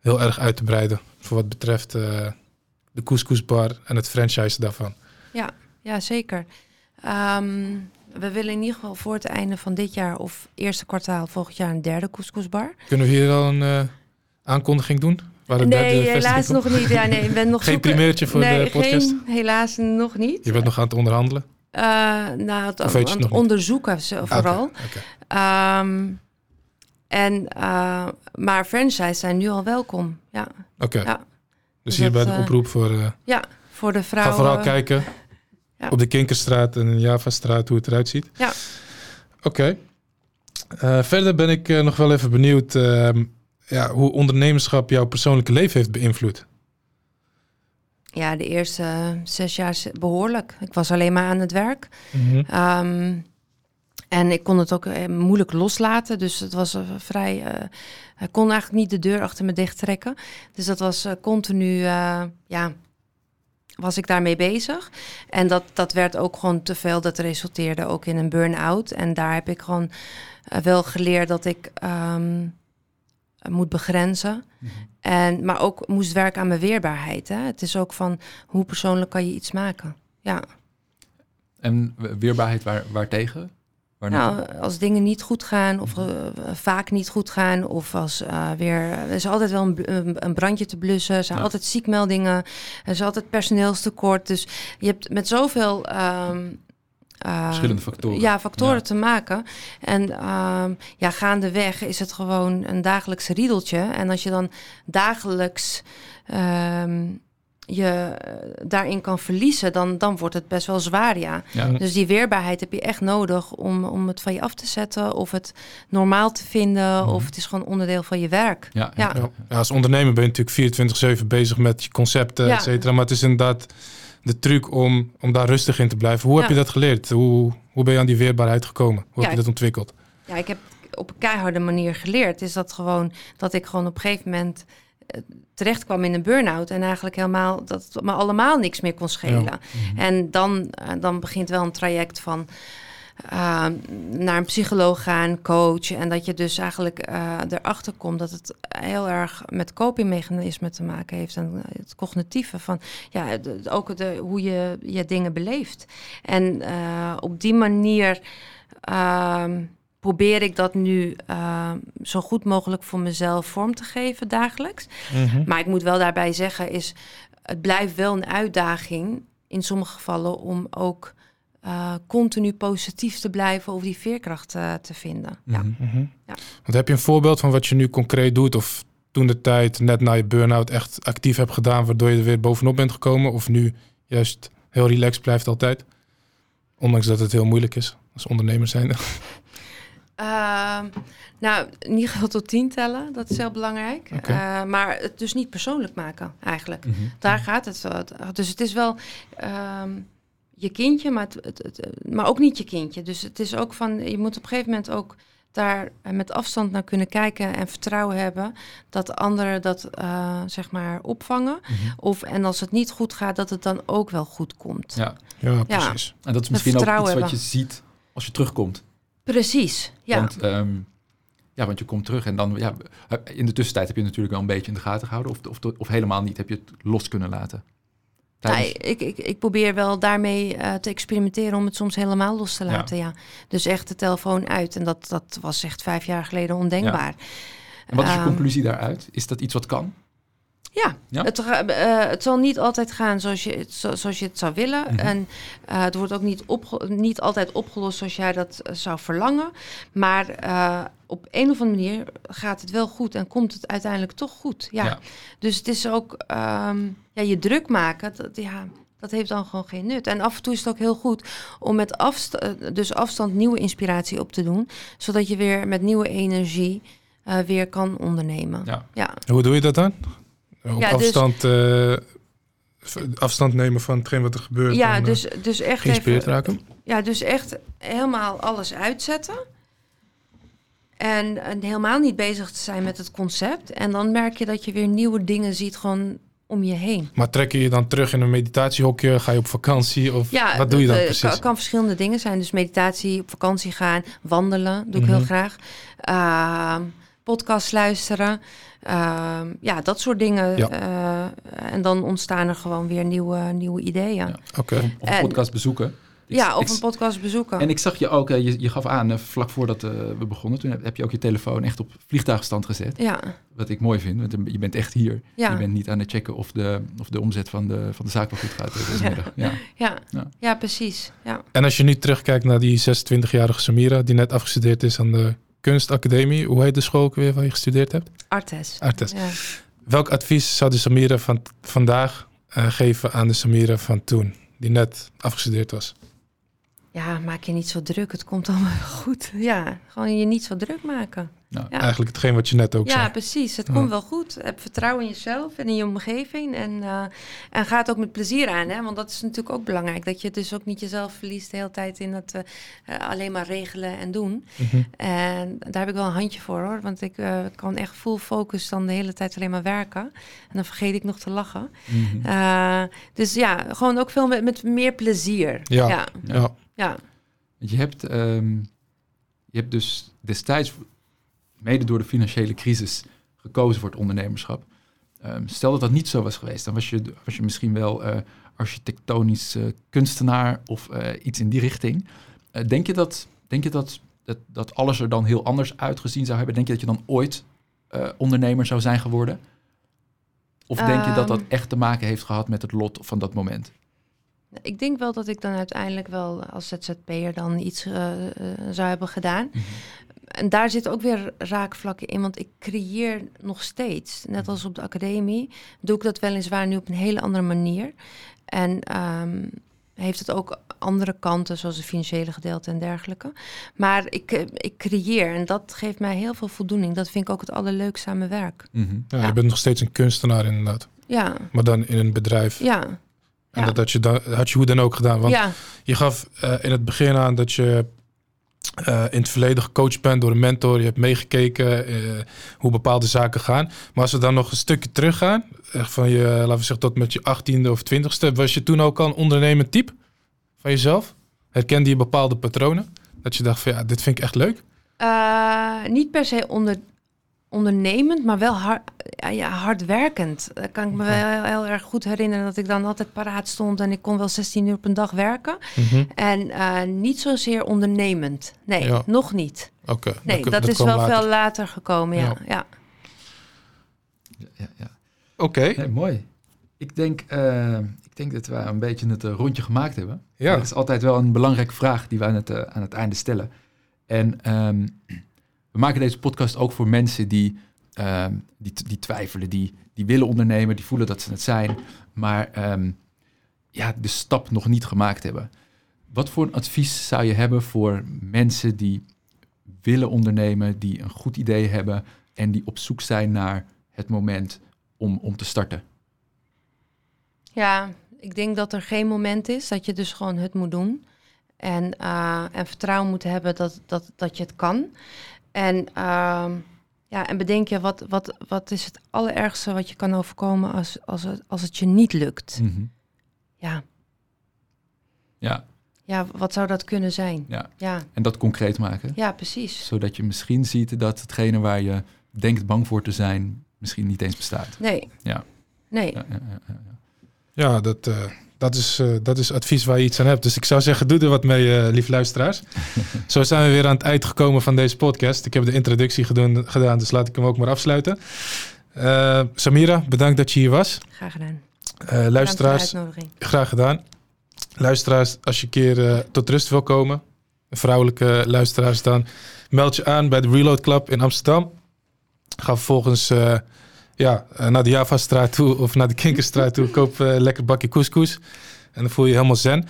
heel erg uit te breiden? Voor wat betreft eh, de couscousbar en het franchise daarvan.
Ja, zeker. Ehm, we willen in ieder geval voor het einde van dit jaar of eerste kwartaal volgend jaar een derde couscousbar.
Kunnen we hier al een eh, aankondiging doen? Waar
Nee,
derde
helaas nog niet. Ja, nee, ik ben nog
Geen
zoeken-
primeurtje voor
nee,
de podcast?
Geen, helaas nog niet.
Je bent nog aan het onderhandelen?
Eh, nou, het, aan het onderzoeken zo- vooral.
Oké.
Ehm, en, eh, maar franchise zijn nu al welkom. Ja,
Oké.
Ja.
Dus
Dus
hier bij
dat,
de
eh,
oproep voor... eh,
ja voor de
ga
vrouwen.
vooral kijken
Ja.
op de Kinkerstraat en de Javastraat hoe het eruit ziet.
Ja.
Oké. Eh, verder ben ik eh, nog wel even benieuwd ehm, ja, hoe ondernemerschap jouw persoonlijke leven heeft beïnvloed.
Ja, de eerste eh, zes jaar behoorlijk. Ik was alleen maar aan het werk. Ehm, en ik kon het ook eh, moeilijk loslaten. Dus het was eh, vrij. eh, ik kon eigenlijk niet de deur achter me dicht trekken. Dus dat was eh, continu. eh, ja, was ik daarmee bezig. En dat, dat werd ook gewoon te veel. Dat resulteerde ook in een burn-out. En daar heb ik gewoon wel geleerd dat ik ehm, moet begrenzen.
Mhm.
En, maar ook moest werken aan mijn weerbaarheid. Hè? Het is ook van hoe persoonlijk kan je iets maken. Ja.
En weerbaarheid waar, waartegen? Waar
nou, als dingen niet goed gaan of uh, vaak niet goed gaan of als uh, weer... Er is altijd wel een, een brandje te blussen, er zijn ja. altijd ziekmeldingen, er is altijd personeelstekort. Dus je hebt met zoveel... Um,
uh, Verschillende factoren.
Ja, factoren ja. te maken. En um, ja, gaandeweg is het gewoon een dagelijks riedeltje. En als je dan dagelijks um, je eh, daarin kan verliezen, dan, dan wordt het best wel zwaar, ja. ja. Dus die weerbaarheid heb je echt nodig om, om het van je af te zetten, of het normaal te vinden, of het is gewoon onderdeel van je werk.
Ja, ja. ja. als ondernemer ben je natuurlijk 24-7 bezig met je concepten, et cetera. Maar het is inderdaad de truc om, om daar rustig in te blijven. Hoe heb je dat geleerd? Hoe, hoe ben je aan die weerbaarheid gekomen? Hoe heb je dat ontwikkeld?
Ja, ik heb op een keiharde manier geleerd. Is dat gewoon dat ik gewoon op een gegeven moment terecht kwam in een burn-out en eigenlijk helemaal dat het me allemaal niks meer kon schelen. Mhm. En dan, uh, dan begint wel een traject van uh, naar een psycholoog gaan, coach. En dat je dus eigenlijk uh, erachter komt dat het heel erg met copingmechanismen te maken heeft. En het cognitieve van ja, de, ook de, hoe je je dingen beleeft. En op die manier. Ehm, probeer ik dat nu uh, zo goed mogelijk voor mezelf vorm te geven dagelijks. Mm-hmm. Maar ik moet wel daarbij zeggen, is het blijft wel een uitdaging in sommige gevallen om ook uh, continu positief te blijven of die veerkracht uh, te vinden. Ja.
Mm-hmm. ja. Want heb je een voorbeeld van wat je nu concreet doet of toen de tijd net na je burn-out echt actief hebt gedaan, waardoor je er weer bovenop bent gekomen? Of nu juist heel relaxed blijft altijd? Ondanks dat het heel moeilijk is als ondernemer zijn.
Uh, nou, niet geval tot tien tellen, dat is heel belangrijk. Okay. Uh, maar het dus niet persoonlijk maken, eigenlijk. Mm -hmm. Daar gaat het. Dus het is wel um, je kindje, maar, het, het, het, maar ook niet je kindje. Dus het is ook van, je moet op een gegeven moment ook daar met afstand naar kunnen kijken en vertrouwen hebben dat anderen dat uh, zeg maar opvangen. Mm -hmm. Of en als het niet goed gaat, dat het dan ook wel goed komt.
Ja, ja precies.
Ja. En dat is misschien ook iets hebben. wat je ziet als je terugkomt.
Precies, ja.
Want, um, ja, want je komt terug en dan, ja, in de tussentijd heb je natuurlijk wel een beetje in de gaten gehouden. Of, of, of helemaal niet, heb je het los kunnen laten.
Ja, ik, ik, ik probeer wel daarmee uh, te experimenteren om het soms helemaal los te laten. Ja. ja. Dus echt de telefoon uit. En dat, dat was echt vijf jaar geleden ondenkbaar.
Ja. En wat is je um, conclusie daaruit? Is dat iets wat kan?
Ja, ja? Het, uh, het, zal niet altijd gaan zoals je, zoals je het zou willen. Mm -hmm. En uh, het wordt ook niet, niet altijd opgelost zoals jij dat zou verlangen. Maar uh, op een of andere manier gaat het wel goed en komt het uiteindelijk toch goed. Ja. ja. Dus het is ook um, ja, je druk maken. Dat, ja, dat heeft dan gewoon geen nut. En af en toe is het ook heel goed om met afstand, dus afstand nieuwe inspiratie op te doen. Zodat je weer met nieuwe energie weer kan ondernemen.
Ja. ja. Hoe doe je dat dan? Op ja, afstand, dus, uh, afstand nemen van hetgeen wat er gebeurt.
Ja, en, dus, dus echt
geïnspireerd even, raken.
Ja, dus echt helemaal alles uitzetten. En, en, helemaal niet bezig te zijn met het concept. En dan merk je dat je weer nieuwe dingen ziet gewoon om je heen.
Maar trek je je dan terug in een meditatiehokje? Ga je op vakantie? Of
ja,
wat doe je dan
uh,
precies?
kan, kan verschillende dingen zijn. Dus meditatie, op vakantie gaan, wandelen, doe ik mm -hmm. heel graag. Uh, podcast luisteren. Uh, ja, dat soort dingen. Ja. Uh, en dan ontstaan er gewoon weer nieuwe, nieuwe ideeën. Ja.
Oké.
Okay. Of een podcast bezoeken.
Ja, of een podcast bezoeken.
En ik zag je ook, je, je gaf aan, vlak voordat uh, we begonnen, toen heb, heb, je ook je telefoon echt op vliegtuigstand gezet.
Ja.
Wat ik mooi vind, want je bent echt hier. Ja. Je bent niet aan het checken of de, of de omzet van de, van de zaak wel goed gaat deze middag.
Ja. Ja. Ja. ja, precies. Ja.
En als je nu terugkijkt naar die 26-jarige Samira, die net afgestudeerd is aan de kunstacademie. Hoe heet de school ook weer waar je gestudeerd hebt?
Artes.
Artes. Ja. Welk advies zou de Samira van vandaag uh, geven aan de Samira van toen, die net afgestudeerd was?
Ja, maak je niet zo druk. Het komt allemaal goed. Ja, gewoon je niet zo druk maken.
Nou, ja. Eigenlijk hetgeen wat je net ook
ja,
zei.
Ja, precies. Het ja. komt wel goed. Heb vertrouwen in jezelf en in je omgeving. En, uh, en ga het ook met plezier aan. Hè? Want dat is natuurlijk ook belangrijk. Dat je dus ook niet jezelf verliest de hele tijd in het uh, alleen maar regelen en doen. Mm -hmm. En daar heb ik wel een handje voor hoor. Want ik uh, kan echt full focus dan de hele tijd alleen maar werken. En dan vergeet ik nog te lachen. Mm -hmm. dus ja, gewoon ook veel met, met meer plezier.
Ja, ja. Ja.
Je hebt, um, je hebt dus destijds mede door de financiële crisis gekozen voor het ondernemerschap. Um, stel dat dat niet zo was geweest, dan was je, was je misschien wel uh, architectonisch eh, kunstenaar of eh, iets in die richting. Denk je, dat, denk je dat, dat, dat alles er dan heel anders uitgezien zou hebben? Denk je dat je dan ooit ondernemer zou zijn geworden? Of denk je dat dat
Ehm.
echt te maken heeft gehad met het lot van dat moment?
Ik denk wel dat ik dan uiteindelijk wel als ZZP'er dan iets eh, eh, zou hebben gedaan. En daar zitten ook weer raakvlakken in, want ik creëer nog steeds. Net als op de academie doe ik dat weliswaar nu op een hele andere manier. En ehm, heeft het ook andere kanten, zoals het financiële gedeelte en dergelijke. Maar ik, eh, ik creëer en dat geeft mij heel veel voldoening. Dat vind ik ook het allerleukste aan mijn werk.
Mhm.
Ja,
Ja.
Je bent nog steeds een kunstenaar inderdaad.
Ja,
Maar dan in een bedrijf.
ja,
En
ja.
dat had je, dan, had je hoe dan ook gedaan. Want
ja.
je gaf eh, in het begin aan dat je eh, in het verleden gecoacht bent door een mentor. Je hebt meegekeken eh, hoe bepaalde zaken gaan. Maar als we dan nog een stukje teruggaan, echt van je, laten we zeggen, tot met je achttiende of twintigste, was je toen ook al een ondernemend type van jezelf? Herkende je bepaalde patronen? Dat je dacht van ja, dit vind ik echt leuk.
Niet per se onder, ondernemend, maar wel hard, ja, ja, hardwerkend. Dat kan ik me wel heel, heel erg goed herinneren dat ik dan altijd paraat stond en ik kon wel 16 uur op een dag werken. En eh, niet zozeer ondernemend. Nee,
Ja.
nog niet.
Oké,
Nee, dat,
dat
is wel
later.
veel later gekomen, ja.
Ja.
ja.
Ja.
Oké,
Nee, mooi. Ik denk, eh, ik denk dat we een beetje het eh, rondje gemaakt hebben.
Ja.
Dat is altijd wel een belangrijke vraag die we aan het, eh, aan het einde stellen. En ehm, we maken deze podcast ook voor mensen die, ehm, die, die twijfelen, die, die willen ondernemen, die voelen dat ze het zijn, maar ehm, ja, de stap nog niet gemaakt hebben. Wat voor een advies zou je hebben voor mensen die willen ondernemen, die een goed idee hebben en die op zoek zijn naar het moment om, om te starten?
Ja, ik denk dat er geen moment is dat je dus gewoon het moet doen. En, eh, en vertrouwen moet hebben dat, dat, dat je het kan. En, ehm, ja, en bedenk je, wat, wat, wat is het allerergste wat je kan overkomen als, als, het, als het je niet lukt?
Mhm.
Ja.
Ja,
ja, wat zou dat kunnen zijn?
Ja.
ja,
en dat concreet maken.
ja precies.
Zodat je misschien ziet dat hetgene waar je denkt bang voor te zijn, misschien niet eens bestaat.
Nee.
Ja.
Nee.
Ja, ja, ja, ja, ja.
Ja, dat, eh, dat, is, eh, dat is advies waar je iets aan hebt. Dus ik zou zeggen, doe er wat mee, eh lieve luisteraars. Zo zijn we weer aan het eind gekomen van deze podcast. Ik heb de introductie gedoen, gedaan, dus laat ik hem ook maar afsluiten. Eh, Samira, bedankt dat je hier was.
Graag gedaan.
Eh, luisteraars, graag gedaan. Luisteraars, als je een keer eh, tot rust wil komen, vrouwelijke luisteraars dan, meld je aan bij de Reload Club in Amsterdam. Ga vervolgens eh, ja, eh, naar de Javastraat toe of naar de Kinkerstraat toe. Koop eh, lekker bakje couscous. En dan voel je je helemaal zen.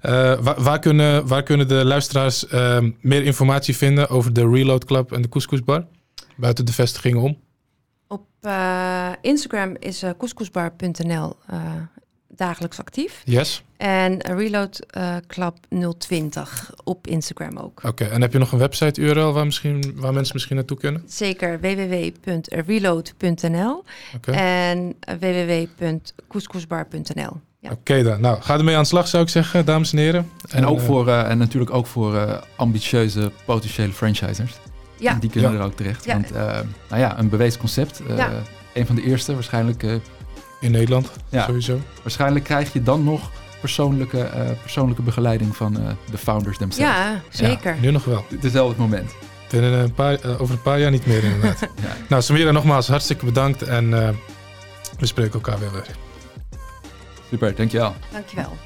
Eh, waar, kunnen, waar kunnen de luisteraars eh, meer informatie vinden over de Reload Club en de Couscousbar? Buiten de vestigingen om.
Op Instagram is couscousbar.nl dagelijks actief.
Yes.
En Reload eh, Club 020 op Instagram ook.
Oké, en heb je nog een website URL waar, misschien, waar mensen misschien naartoe kunnen?
Zeker www.reload.nl
Oké.
en www.couscousbar.nl. Ja.
Oké dan. Nou, ga ermee aan de slag zou ik zeggen, dames en heren.
En, ook
eh,
voor, eh, en natuurlijk ook voor eh, ambitieuze potentiële franchisers.
Ja,
Die kunnen
Ja.
er ook terecht.
Ja.
Want eh, nou ja, een bewezen concept. eh,
Ja.
Een van de eerste. Waarschijnlijk, eh,
In Nederland,
ja,
sowieso.
waarschijnlijk krijg je dan nog persoonlijke, eh, persoonlijke begeleiding van eh, de founders themselves.
ja zeker.
Nu nog wel.
Hetzelfde moment.
Binnen een paar, eh, over een paar jaar niet meer inderdaad.
Ja.
nou, Samira, nogmaals hartstikke bedankt en eh, we spreken elkaar weer weer.
Super, dankjewel.
Dankjewel.